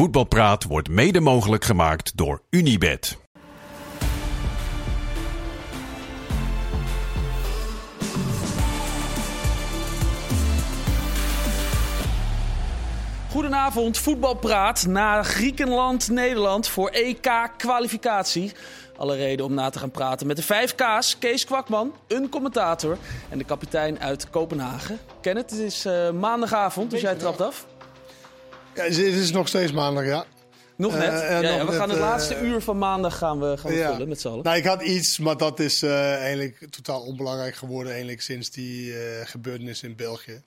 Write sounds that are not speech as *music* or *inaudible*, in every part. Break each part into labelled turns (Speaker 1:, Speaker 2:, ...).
Speaker 1: Voetbalpraat wordt mede mogelijk gemaakt door Unibed.
Speaker 2: Goedenavond, voetbalpraat na Griekenland-Nederland voor EK-kwalificatie. Alle reden om na te gaan praten met de 5 K's, Kees Kwakman, een commentator en de kapitein uit Kopenhagen. Kenneth, het is uh, maandagavond, dus jij trapt af.
Speaker 3: Ja, het is nog steeds maandag, ja.
Speaker 2: Nog net?
Speaker 3: Uh,
Speaker 2: ja,
Speaker 3: nog
Speaker 2: ja, we
Speaker 3: net,
Speaker 2: gaan het
Speaker 3: uh,
Speaker 2: laatste uur van maandag gaan we, gaan we
Speaker 3: ja.
Speaker 2: vullen met z'n allen.
Speaker 3: Nou, ik had iets, maar dat is uh, eigenlijk totaal onbelangrijk geworden eigenlijk sinds die gebeurtenis in België.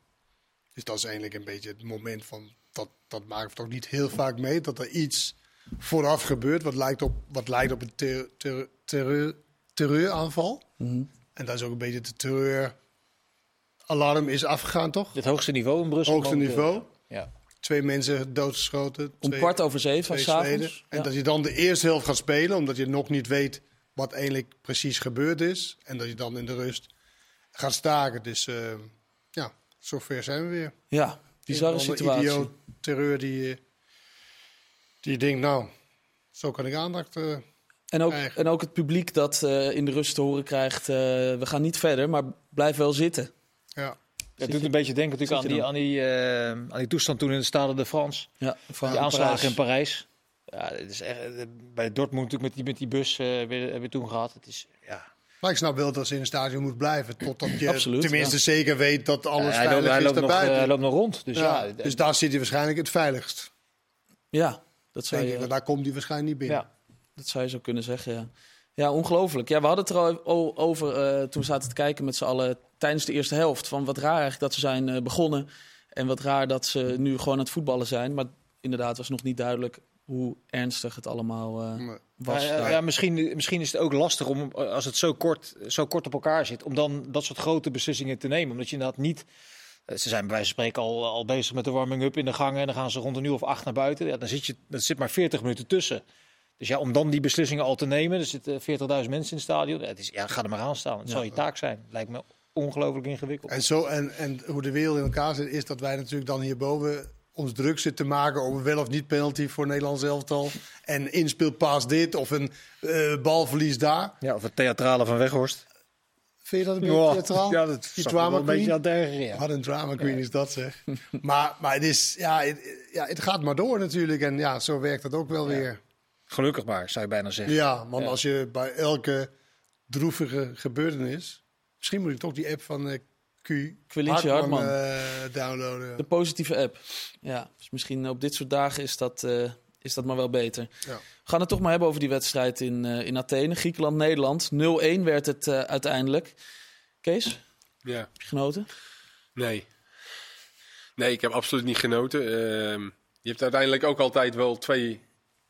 Speaker 3: Dus dat is eigenlijk een beetje het moment van, dat, dat maken we toch niet heel vaak mee, dat er iets vooraf gebeurt wat lijkt op, wat lijkt op een ter, ter, terreur, terreuraanval.
Speaker 2: Mm -hmm.
Speaker 3: En dat is ook een beetje de terreuralarm is afgegaan, toch?
Speaker 4: Het hoogste niveau in Brussel.
Speaker 3: Hoogste niveau.
Speaker 4: ja.
Speaker 3: Twee mensen doodgeschoten.
Speaker 2: Om
Speaker 3: twee,
Speaker 2: kwart over zeven s'avonds.
Speaker 3: En ja. dat je dan de eerste helft gaat spelen, omdat je nog niet weet wat eigenlijk precies gebeurd is. En dat je dan in de rust gaat staken. Dus uh, ja, zover zijn we weer.
Speaker 2: Ja, bizarre situatie.
Speaker 3: Idioot terreur die, die denkt, nou, zo kan ik aandacht uh,
Speaker 2: en ook,
Speaker 3: krijgen.
Speaker 2: en ook het publiek dat uh, in de rust te horen krijgt, we gaan niet verder, maar blijf wel zitten.
Speaker 3: Ja.
Speaker 4: Het doet een beetje denken natuurlijk aan die, aan, die, uh, aan die toestand toen in de Stade de France.
Speaker 2: Ja,
Speaker 4: die aanslagen in Parijs. Ja, het is echt, bij Dortmund natuurlijk met die, met die bus uh, weer, weer toen gehad. Het is, ja.
Speaker 3: Maar ik snap wel dat ze in een stadion moet blijven. Totdat je
Speaker 2: Absoluut,
Speaker 3: tenminste
Speaker 2: ja.
Speaker 3: zeker weet dat alles
Speaker 4: ja,
Speaker 3: veilig
Speaker 4: hij
Speaker 3: is
Speaker 4: loopt
Speaker 3: daarbuiten.
Speaker 4: Nog, hij loopt nog rond. Dus, ja.
Speaker 3: ja, dus daar zit hij waarschijnlijk het veiligst.
Speaker 2: Ja, dat zou
Speaker 3: Denk
Speaker 2: je...
Speaker 3: ik, daar komt hij waarschijnlijk niet binnen.
Speaker 2: Ja, dat zou je zo kunnen zeggen, ja. Ja, ongelooflijk. Ja, we hadden het er al over uh, toen we zaten te kijken met z'n allen tijdens de eerste helft. Van wat raar eigenlijk dat ze zijn uh, begonnen. En wat raar dat ze nu gewoon aan het voetballen zijn. Maar inderdaad was nog niet duidelijk hoe ernstig het allemaal uh,
Speaker 3: Nee.
Speaker 2: was.
Speaker 4: Ja, ja, ja, misschien, misschien is het ook lastig om, als het zo kort, zo kort op elkaar zit, om dan dat soort grote beslissingen te nemen. Omdat je inderdaad niet. eh, Ze zijn bij wijze van spreken al, al bezig met de warming-up in de gangen. En dan gaan ze rond een uur of acht naar buiten. Ja, dan zit je, er zit maar 40 minuten tussen. Dus ja, om dan die beslissingen al te nemen. Er zitten 40.000 mensen in het stadion. Ja, het is, ja, ga er maar aan staan. Het
Speaker 2: Ja.
Speaker 4: zal je taak zijn. Lijkt me ongelooflijk ingewikkeld.
Speaker 3: En, zo, en, en hoe de wereld in elkaar zit, is dat wij natuurlijk dan hierboven ons druk zitten te maken over wel of niet penalty voor Nederlands elftal. En inspeelpaas dit of een eh, balverlies daar.
Speaker 4: Ja, of het theatrale van Weghorst.
Speaker 3: Vind je dat een beetje theatraal?
Speaker 4: Ja, dat
Speaker 3: Die drama
Speaker 4: een beetje ja.
Speaker 3: Wat een drama queen is dat zeg. *laughs* maar, maar het, is, ja, het, ja, het gaat maar door natuurlijk. En ja, zo werkt dat ook wel weer.
Speaker 4: Gelukkig maar, zou je bijna zeggen.
Speaker 3: Ja, want
Speaker 4: Ja.
Speaker 3: als je bij elke droevige gebeurtenis... Misschien moet ik toch die app van eh Q
Speaker 2: Quilici Hartman.
Speaker 3: eh, downloaden.
Speaker 2: De positieve app. Ja, dus misschien op dit soort dagen is dat, eh, is dat maar wel beter.
Speaker 3: Ja.
Speaker 2: We gaan het toch maar hebben over die wedstrijd in, eh, in Athene. Griekenland-Nederland. 0-1 werd het eh, uiteindelijk. Kees,
Speaker 5: Ja,
Speaker 2: heb je genoten?
Speaker 5: nee. Nee, ik heb absoluut niet genoten. Ehm, je hebt uiteindelijk ook altijd wel twee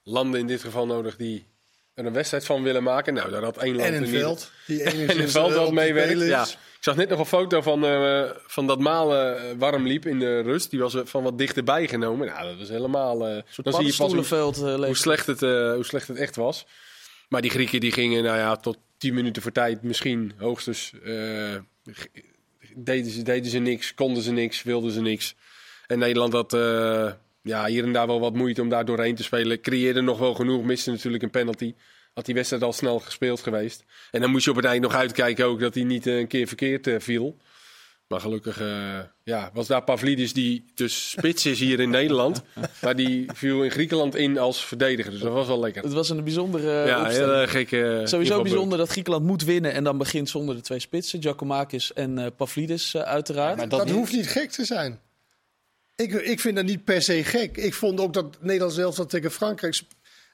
Speaker 5: landen in dit geval nodig die er een wedstrijd van willen maken. Nou, daar had één land
Speaker 3: En een
Speaker 5: niet-
Speaker 3: veld. Die *laughs*
Speaker 5: En een veld
Speaker 3: eh,
Speaker 5: dat
Speaker 3: te
Speaker 5: meewerkt. Ja. Ik zag net nog een foto van, eh, van dat Malen eh, warm liep in de rust. Die was eh, van wat dichterbij genomen. Nou, dat was helemaal... eh, dan zie je pas hoe,
Speaker 2: eh,
Speaker 5: hoe, slecht het, eh, hoe slecht het echt was. Maar die Grieken die gingen nou ja, tot 10 minuten voor tijd misschien hoogstens... eh, deden, ze, deden ze niks, konden ze niks, wilden ze niks. En Nederland had eh, ja, hier en daar wel wat moeite om daar doorheen te spelen. Creëerde nog wel genoeg, miste natuurlijk een penalty. Had die wedstrijd al snel gespeeld geweest. En dan moest je op het eind nog uitkijken ook dat hij niet eh, een keer verkeerd eh, viel. Maar gelukkig eh, ja, was daar Pavlidis die dus spits is hier in *laughs* Nederland. Maar die viel in Griekenland in als verdediger. Dus dat was wel lekker.
Speaker 2: Het was een bijzondere
Speaker 5: ja, heel eh, gekke...
Speaker 2: Sowieso bijzonder dat Griekenland moet winnen en dan begint zonder de twee spitsen. Giacomakis en eh Pavlidis uiteraard.
Speaker 4: maar
Speaker 3: Dat,
Speaker 4: dat niet.
Speaker 3: hoeft niet gek te zijn. Ik, ik vind dat niet per se gek. Ik vond ook dat Nederland zelfs dat tegen Frankrijk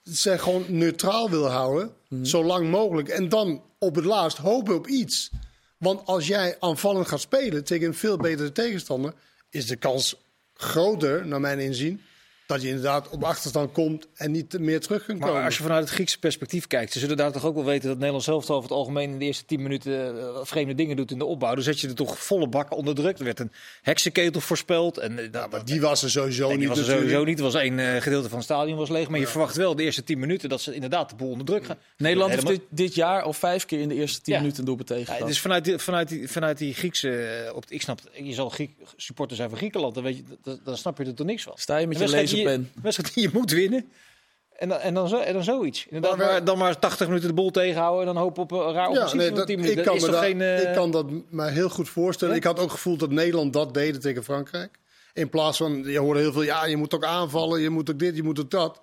Speaker 3: ze gewoon neutraal wil houden. Zo lang mogelijk. En dan op het laatst hopen op iets. Want als jij aanvallend gaat spelen tegen een veel betere tegenstander... is de kans groter, naar mijn inzien... dat je inderdaad op achterstand komt en niet meer terug kunt komen.
Speaker 4: Maar als je vanuit het Griekse perspectief kijkt, ze zullen daar toch ook wel weten dat Nederland zelf over het algemeen in de eerste 10 minuten eh, vreemde dingen doet in de opbouw. Dan zet je er toch volle bak onder druk. Er werd een heksenketel voorspeld. En,
Speaker 3: Maar die was er sowieso
Speaker 4: nee,
Speaker 3: niet
Speaker 4: die was er
Speaker 3: natuurlijk.
Speaker 4: sowieso niet. Er was één eh, gedeelte van het stadion was leeg. Maar je verwacht wel de eerste 10 minuten dat ze inderdaad de boel onder druk gaan.
Speaker 2: Nederland heeft dit, dit jaar al vijf keer in de eerste tien
Speaker 4: Ja.
Speaker 2: minuten een doelpunt tegen
Speaker 4: dus vanuit die, vanuit die, vanuit die Griekse. Op, ik snap, je zal Griek, supporter zijn van Griekenland. Dan, weet je, dan, dan snap je er toch niks van.
Speaker 2: Sta je met
Speaker 4: De
Speaker 2: je
Speaker 4: die,
Speaker 2: pen.
Speaker 4: wedstrijd die je moet winnen. En dan, en dan, zo, en dan zoiets. Inderdaad,
Speaker 3: Maar
Speaker 4: dan maar 80 minuten de boel tegenhouden en dan hopen op een raar
Speaker 3: Ja,
Speaker 4: offensief
Speaker 3: nee,
Speaker 4: van
Speaker 3: dat,
Speaker 4: 10
Speaker 3: ik, kan
Speaker 4: Dat
Speaker 3: me
Speaker 4: is
Speaker 3: dat,
Speaker 4: geen, eh,
Speaker 3: ik kan dat me heel goed voorstellen.
Speaker 4: Ja?
Speaker 3: Ik had ook het gevoel dat Nederland dat deed tegen Frankrijk. In plaats van, je hoorde heel veel, ja, je moet ook aanvallen, je moet ook dit, je moet ook dat.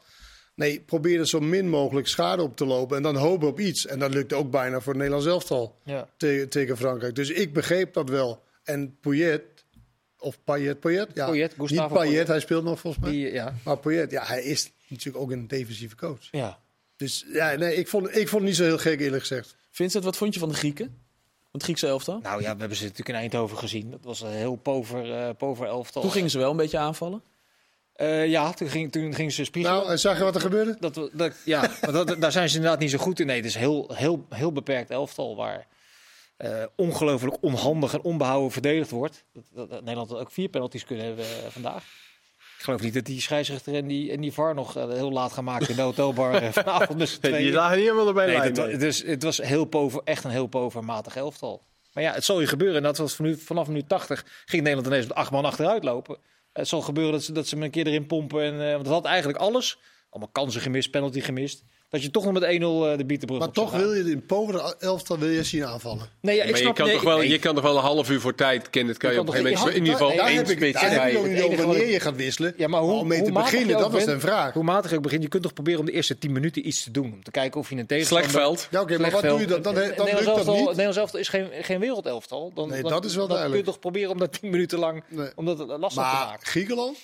Speaker 3: Nee, probeer er zo min mogelijk schade op te lopen en dan hopen op iets. En dat lukte ook bijna voor het Nederlands elftal
Speaker 4: Ja.
Speaker 3: tegen, tegen Frankrijk. Dus ik begreep dat wel. En Poyet, of Payet, Payet? Ja,
Speaker 4: Payet, Gustavo
Speaker 3: niet Payet,
Speaker 4: Payet.
Speaker 3: hij speelt nog volgens mij.
Speaker 4: Die, ja.
Speaker 3: Maar Payet, ja, hij is natuurlijk ook een defensieve coach.
Speaker 4: ja.
Speaker 3: Dus ja, nee, ik vond, ik vond het niet zo heel gek eerlijk gezegd.
Speaker 2: Vincent, wat vond je van de Grieken? Van het Griekse elftal?
Speaker 4: Nou ja, we hebben ze natuurlijk in Eindhoven gezien. Dat was een heel pover, eh pover elftal.
Speaker 2: Toen gingen ze wel een beetje aanvallen.
Speaker 4: Eh, ja, toen, ging, toen gingen ze spiegelen.
Speaker 3: Nou, en zag je wat er gebeurde?
Speaker 4: dat, dat, ja, *laughs* maar dat, daar zijn ze inderdaad niet zo goed in. Nee, het is een heel, heel, heel beperkt elftal waar eh, ongelooflijk onhandig en onbehouden verdedigd wordt. Dat, dat, dat Nederland had ook vier penalties kunnen hebben eh, vandaag. Ik geloof niet dat die scheidsrechter en die, en die VAR nog eh, heel laat gaan maken in de hotelbar *laughs* vanavond. Dus
Speaker 5: die lagen niet helemaal erbij.
Speaker 4: Nee, dat, dus het was heel pover, echt een heel povermatig elftal. Maar ja, het zal je gebeuren. En dat was van nu, vanaf minuut 80 ging Nederland ineens met acht man achteruit lopen. Het zal gebeuren dat ze, dat ze hem een keer erin pompen. En, want het had eigenlijk alles. Allemaal kansen gemist, penalty gemist. Dat je toch nog met 1-0 eh, de bietenbrug
Speaker 3: Maar toch wil je in Power elftal wil je zien aanvallen.
Speaker 4: Nee, ja, ik
Speaker 5: maar je
Speaker 4: snap,
Speaker 5: kan,
Speaker 4: nee,
Speaker 5: toch wel,
Speaker 4: nee.
Speaker 5: je kan toch wel een half uur voor tijd, Kenneth, kan je,
Speaker 4: Je
Speaker 5: op een gegeven moment in ieder geval
Speaker 3: daar
Speaker 5: één
Speaker 3: heb ik,
Speaker 5: spits
Speaker 3: daar heb ik wanneer je gaat wisselen.
Speaker 4: Ja, maar hoe,
Speaker 3: om mee
Speaker 4: hoe
Speaker 3: te beginnen, dat was een vraag.
Speaker 4: Hoe matig je ook begint, je kunt toch proberen om de eerste 10 minuten iets te doen. Om te kijken of je een tegenstander...
Speaker 5: Slecht veld.
Speaker 3: Ja, oké, maar wat doe je dan? Dan, dan, lukt
Speaker 4: Nederlands
Speaker 3: dat
Speaker 4: elftal-
Speaker 3: niet.
Speaker 4: Nederlands elftal is geen, geen wereldelftal. Dan,
Speaker 3: Nee, dat is wel
Speaker 4: dan
Speaker 3: duidelijk.
Speaker 4: kun je toch proberen om dat 10 minuten lang om dat lastig te
Speaker 3: Maar
Speaker 4: maken.
Speaker 3: Griekenland,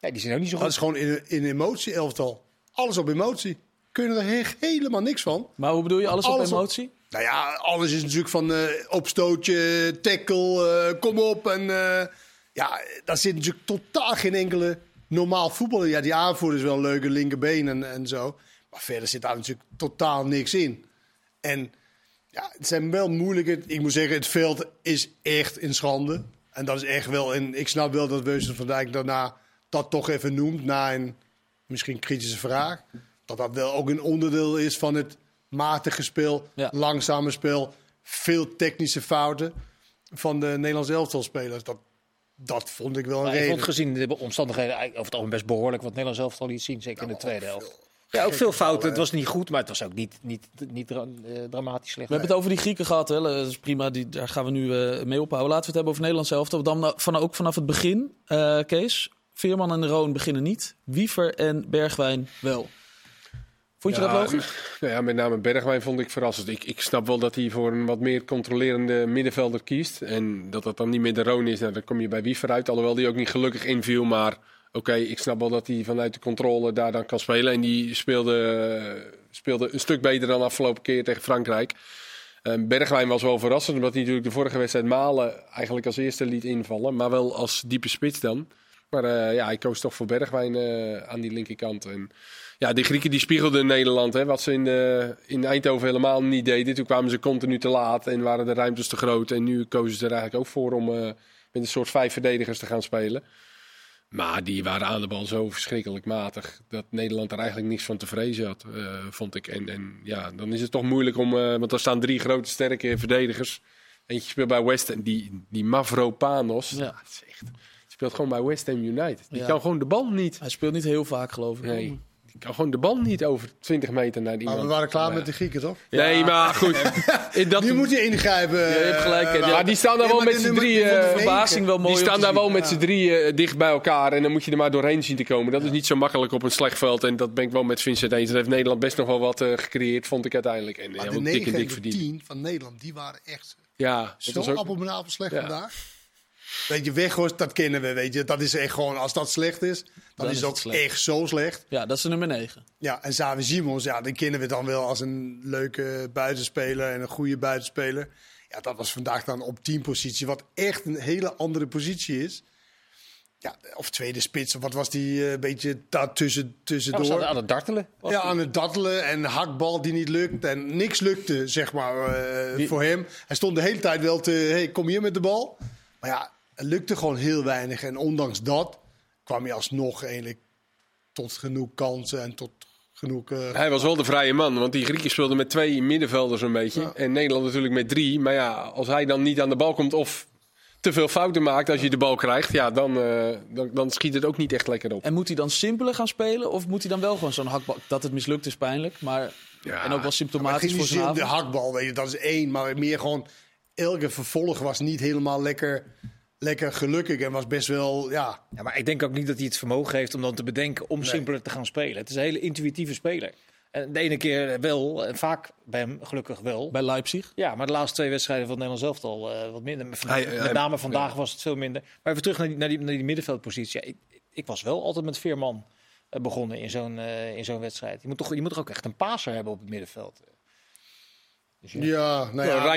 Speaker 4: Nee, die zijn ook niet zo
Speaker 3: dat
Speaker 4: goed.
Speaker 3: is gewoon in, in emotie elftal. Alles op emotie. Kun je er he- helemaal niks van.
Speaker 2: Maar hoe bedoel je alles,
Speaker 3: Alles
Speaker 2: op
Speaker 3: op-
Speaker 2: emotie?
Speaker 3: Nou ja, alles is natuurlijk van eh, opstootje, tackle, eh, kom op. En eh, ja, daar zit natuurlijk totaal geen enkele normaal voetballer. Ja, die aanvoerder is wel een leuke linkerbeen en, en zo. Maar verder zit daar natuurlijk totaal niks in. En ja, het zijn wel moeilijke... Ik moet zeggen, het veld is echt in schande. En dat is echt wel... En ik snap wel dat Weusel van Dijk daarna dat toch even noemt... na een misschien kritische vraag. Dat dat wel ook een onderdeel is van het matige spel,
Speaker 2: Ja.
Speaker 3: langzame spel... veel technische fouten van de Nederlandse elftalspelers. Dat, dat vond ik wel een
Speaker 4: Maar ik
Speaker 3: reden.
Speaker 4: vond gezien de omstandigheden over het algemeen best behoorlijk wat Nederlands elftal liet zien, zeker in de tweede helft. Ja, ook veel fouten. Het was niet goed, maar het was ook niet, niet, niet dra- eh, dramatisch slecht.
Speaker 2: We hebben het over die Grieken gehad, hè? dat is prima, die, daar gaan we nu eh, mee ophouden. Laten we het hebben over Nederland zelf. Dan van, ook vanaf het begin, eh, Kees. Veerman en de Roon beginnen niet. Wiever en Bergwijn wel. Vond je
Speaker 5: Ja,
Speaker 2: dat logisch?
Speaker 5: Nou *laughs* ja, met name Bergwijn vond ik verrassend. Ik, ik snap wel dat hij voor een wat meer controlerende middenvelder kiest. En dat dat dan niet meer de Roon is. Nou, dan kom je bij Wiever uit. Alhoewel die ook niet gelukkig inviel. Maar oké, ik snap wel dat hij vanuit de controle daar dan kan spelen. En die speelde, speelde een stuk beter dan afgelopen keer tegen Frankrijk. Ehm, Bergwijn was wel verrassend, omdat hij natuurlijk de vorige wedstrijd Malen eigenlijk als eerste liet invallen. Maar wel als diepe spits dan. Maar eh, ja, hij koos toch voor Bergwijn eh, aan die linkerkant. En ja, die Grieken die spiegelden Nederland. Hè, wat ze in, de, in Eindhoven helemaal niet deden. Toen kwamen ze continu te laat en waren de ruimtes te groot. En nu kozen ze er eigenlijk ook voor om eh, met een soort vijf verdedigers te gaan spelen. Maar die waren aan de bal zo verschrikkelijk matig. Dat Nederland er eigenlijk niks van te vrezen had, eh, vond ik. En, en ja, dan is het toch moeilijk om. eh, want er staan drie grote sterke verdedigers. Eentje speelt bij West Ham. Die, die Mavropanos.
Speaker 2: Ja.
Speaker 5: Het is echt, speelt gewoon bij West Ham United. Die
Speaker 2: Ja.
Speaker 5: kan gewoon de bal niet.
Speaker 2: Hij speelt niet heel vaak, geloof ik.
Speaker 5: Nee. Die kan gewoon de bal niet over 20 meter naar die
Speaker 3: Maar we waren klaar met de Grieken, toch?
Speaker 5: Nee, maar goed. *laughs* In dat,
Speaker 3: Nu moet je ingrijpen.
Speaker 2: je hebt gelijk,
Speaker 3: eh,
Speaker 5: maar die staan daar
Speaker 3: ja,
Speaker 5: wel met z'n
Speaker 3: nummer-
Speaker 5: drie.
Speaker 3: die vond
Speaker 5: eh,
Speaker 3: ik
Speaker 2: Verbazing wel mooi
Speaker 5: die staan daar wel met z'n drie eh, dicht bij elkaar. En dan moet je er maar doorheen zien te komen. Dat is niet zo makkelijk op een slecht veld. En dat ben ik wel met Vincent eens. Dat heeft Nederland best nog wel wat eh, gecreëerd, vond ik uiteindelijk. En
Speaker 3: Maar
Speaker 5: ja,
Speaker 3: de
Speaker 5: ook dik en
Speaker 3: 9
Speaker 5: dik
Speaker 3: en de
Speaker 5: verdiend.
Speaker 3: 10 van Nederland, die waren echt
Speaker 5: Ja, dat
Speaker 3: zo
Speaker 5: was ook...
Speaker 3: appel slecht
Speaker 5: Ja.
Speaker 3: vandaag. Weet je, Weghorst, dat kennen we, weet je. Dat is echt gewoon, als dat slecht is, dan,
Speaker 2: Dan
Speaker 3: is
Speaker 2: is slecht.
Speaker 3: echt zo slecht.
Speaker 2: Ja, dat is de nummer 9.
Speaker 3: Ja, en Xavi Simons, ja, die kennen we dan wel als een leuke buitenspeler en een goede buitenspeler. Ja, dat was vandaag dan op teampositie, wat echt een hele andere positie is. Ja, of tweede spits, of wat was die eh, een beetje daar tussen,
Speaker 4: Ja, we
Speaker 3: tussendoor?
Speaker 4: zaten aan het dartelen.
Speaker 3: Ja,
Speaker 4: die.
Speaker 3: aan het dattelen en hakbal die niet lukt. En niks lukte, zeg maar, eh, voor hem. Hij stond de hele tijd wel te, hey, kom hier met de bal. Maar ja, lukte gewoon heel weinig. En ondanks dat kwam hij alsnog eigenlijk tot genoeg kansen en tot genoeg... eh,
Speaker 5: Hij was wel de vrije man, want die Grieken speelden met twee middenvelders een beetje.
Speaker 3: Ja.
Speaker 5: En Nederland natuurlijk met drie. Maar ja, als hij dan niet aan de bal komt of te veel fouten maakt als je de bal krijgt, ja, dan, eh, dan, dan schiet het ook niet echt lekker op.
Speaker 2: En moet hij dan simpeler gaan spelen? Of moet hij dan wel gewoon zo'n hakbal... Dat het mislukt is pijnlijk, maar...
Speaker 5: Ja.
Speaker 2: En ook wel symptomatisch voor zijn
Speaker 3: de hakbal, weet je, dat is één. Maar meer gewoon, elke vervolg was niet helemaal lekker, lekker gelukkig. En was best wel, ja...
Speaker 4: Ja, maar ik denk ook niet dat hij het vermogen heeft om dan te bedenken om simpeler te gaan spelen. Het is een hele intuïtieve speler. En de ene keer wel, en vaak bij hem gelukkig wel.
Speaker 2: Bij Leipzig.
Speaker 4: Ja, maar de laatste twee wedstrijden van het Nederlands elftal eh wat minder. Met,
Speaker 5: Hij-
Speaker 4: met
Speaker 5: hij-
Speaker 4: name vandaag was het veel minder. Maar even terug naar die, naar die, naar die middenveldpositie. Ja, ik, ik was wel altijd met vier man eh, begonnen in zo'n eh, in zo'n wedstrijd. Je moet, toch, je moet toch ook echt een paser hebben op het middenveld. Dus ja.
Speaker 3: Ja, nou
Speaker 5: Ja,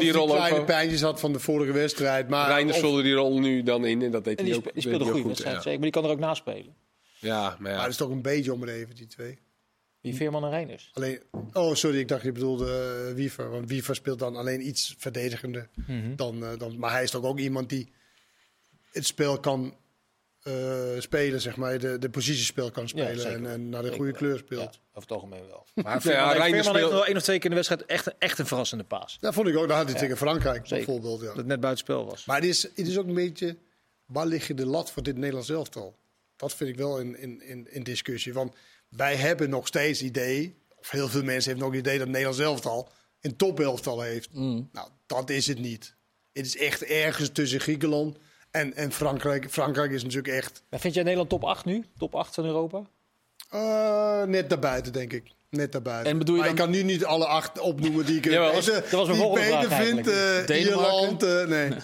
Speaker 5: die
Speaker 3: hij
Speaker 5: rol ook
Speaker 3: kleine
Speaker 5: wel.
Speaker 3: pijntjes had van de vorige wedstrijd. Maar
Speaker 5: Reinders
Speaker 3: of-
Speaker 5: vulde die rol nu dan in en dat deed
Speaker 4: En
Speaker 5: hij
Speaker 4: die,
Speaker 5: ook,
Speaker 4: die speelde een
Speaker 5: ook
Speaker 4: goede
Speaker 5: goed.
Speaker 4: wedstrijd,
Speaker 5: Ja.
Speaker 4: zeker. Maar die kan er ook naspelen.
Speaker 5: Ja, maar
Speaker 3: Maar
Speaker 5: ja.
Speaker 3: dat is toch een beetje om het even, die twee.
Speaker 4: Die Veerman en Reinders.
Speaker 3: Alleen, oh, sorry, ik dacht je bedoelde uh, Wiever. Want Wiever speelt dan alleen iets verdedigender. dan, eh, dan, maar hij is toch ook iemand die het spel kan eh, spelen, zeg maar. De, de positiespel kan spelen en, en naar de
Speaker 4: Zeker
Speaker 3: goede
Speaker 4: wel.
Speaker 3: kleur
Speaker 4: Ja,
Speaker 3: speelt.
Speaker 4: over het algemeen wel. Maar *laughs*
Speaker 5: ja,
Speaker 4: Veerman heeft wel één of twee keer in de wedstrijd echt, echt een verrassende paas.
Speaker 3: Ja, vond ik ook. Dat had hij tegen Frankrijk
Speaker 4: Zeker.
Speaker 3: bijvoorbeeld. Ja.
Speaker 4: Dat het net buitenspel was.
Speaker 3: Maar het is, het is ook een beetje, waar lig je de lat voor dit Nederlands elftal? Dat vind ik wel in, in, in, in discussie. Want wij hebben nog steeds idee, of heel veel mensen hebben nog het idee dat het Nederlands elftal een topelftal heeft. Nou, dat is het niet. Het is echt ergens tussen Griekenland en, en Frankrijk. Frankrijk is natuurlijk echt
Speaker 4: Maar vind jij Nederland top 8 nu? Top 8 van Europa?
Speaker 3: eh, net daarbuiten, denk ik. Net daarbuiten.
Speaker 2: En bedoel je
Speaker 3: maar ik kan nu niet alle acht opnoemen die ik *laughs* beter-
Speaker 4: was- dat was
Speaker 3: die beter
Speaker 4: vraag
Speaker 3: vind. eh,
Speaker 2: Denemarken?
Speaker 3: Ierland, eh, nee. *laughs*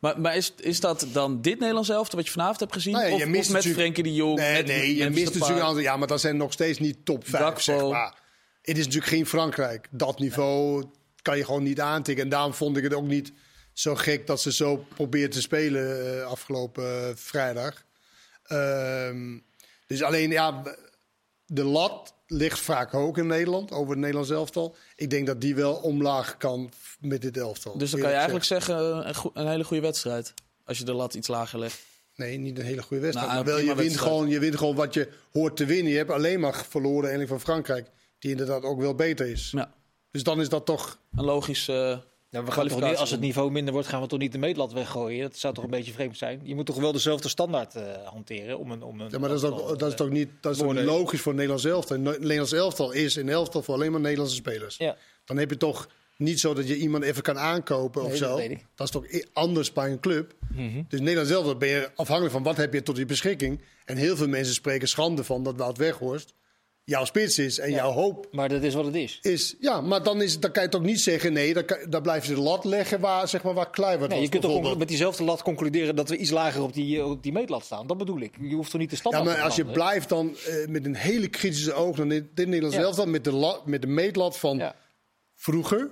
Speaker 2: Maar, maar is, is dat dan dit Nederlands elftal wat je vanavond hebt gezien?
Speaker 3: Nou ja,
Speaker 2: of,
Speaker 3: je
Speaker 2: of
Speaker 3: mist
Speaker 2: met
Speaker 3: natuurlijk-
Speaker 2: Frenkie de Jong?
Speaker 3: Nee,
Speaker 2: met
Speaker 3: nee, je mist natuurlijk aantal. Ja, maar dat zijn nog steeds niet top 5,
Speaker 2: Gakpo.
Speaker 3: zeg maar. Het is natuurlijk geen Frankrijk. Dat niveau kan je gewoon niet aantikken. En daarom vond ik het ook niet zo gek dat ze zo probeert te spelen eh, afgelopen eh, vrijdag. Ehm, dus alleen, ja, de lat ligt vaak hoog in Nederland, over het Nederlands elftal. Ik denk dat die wel omlaag kan met dit elftal.
Speaker 2: Dus dan kan je eigenlijk zeggen, een, goe- een hele goede wedstrijd. Als je de lat iets lager legt.
Speaker 3: Nee, niet een hele goede wedstrijd.
Speaker 2: Nou,
Speaker 3: maar wel, je, wint gewoon, je wint gewoon wat je hoort te winnen. Je hebt alleen maar verloren eigenlijk van Frankrijk. Die inderdaad ook wel beter is.
Speaker 2: Ja,
Speaker 3: Dus dan is dat toch...
Speaker 2: een logisch... eh,
Speaker 4: Ja, we gaan toch niet, als het niveau minder wordt, gaan we toch niet de meetlat weggooien? Dat zou toch een beetje vreemd zijn? Je moet toch wel dezelfde standaard eh, hanteren om een, om een
Speaker 3: Ja, maar dat is, ook, dat is
Speaker 4: eh,
Speaker 3: toch niet, dat is
Speaker 4: worden.
Speaker 3: logisch voor Nederlands elftal. Nederlands elftal is een elftal voor alleen maar Nederlandse spelers.
Speaker 4: Ja.
Speaker 3: Dan heb je toch niet zo dat je iemand even kan aankopen
Speaker 4: Nee,
Speaker 3: of
Speaker 4: dat
Speaker 3: zo.
Speaker 4: weet ik.
Speaker 3: Dat is toch anders bij een club. Dus Nederlands elftal ben je afhankelijk van wat heb je tot je beschikking. En heel veel mensen spreken schande van dat Wout Weghorst jouw spits is. En jouw hoop
Speaker 4: Maar dat is wat het is.
Speaker 3: is... Ja, maar dan, is, dan kan je toch niet zeggen... Nee, dan, kan, dan blijf je de lat leggen waar, zeg maar, waar Kluivert
Speaker 4: Nee,
Speaker 3: was
Speaker 4: je kunt toch met diezelfde lat concluderen dat we iets lager op die, op die meetlat staan. Dat bedoel ik. Je hoeft toch niet de
Speaker 3: Ja,
Speaker 4: standaard
Speaker 3: maar
Speaker 4: te
Speaker 3: als je blijft dan eh, met een hele kritische oog naar dit, Nederlands
Speaker 4: Ja.
Speaker 3: elftal met de, met de meetlat van
Speaker 4: Ja.
Speaker 3: vroeger,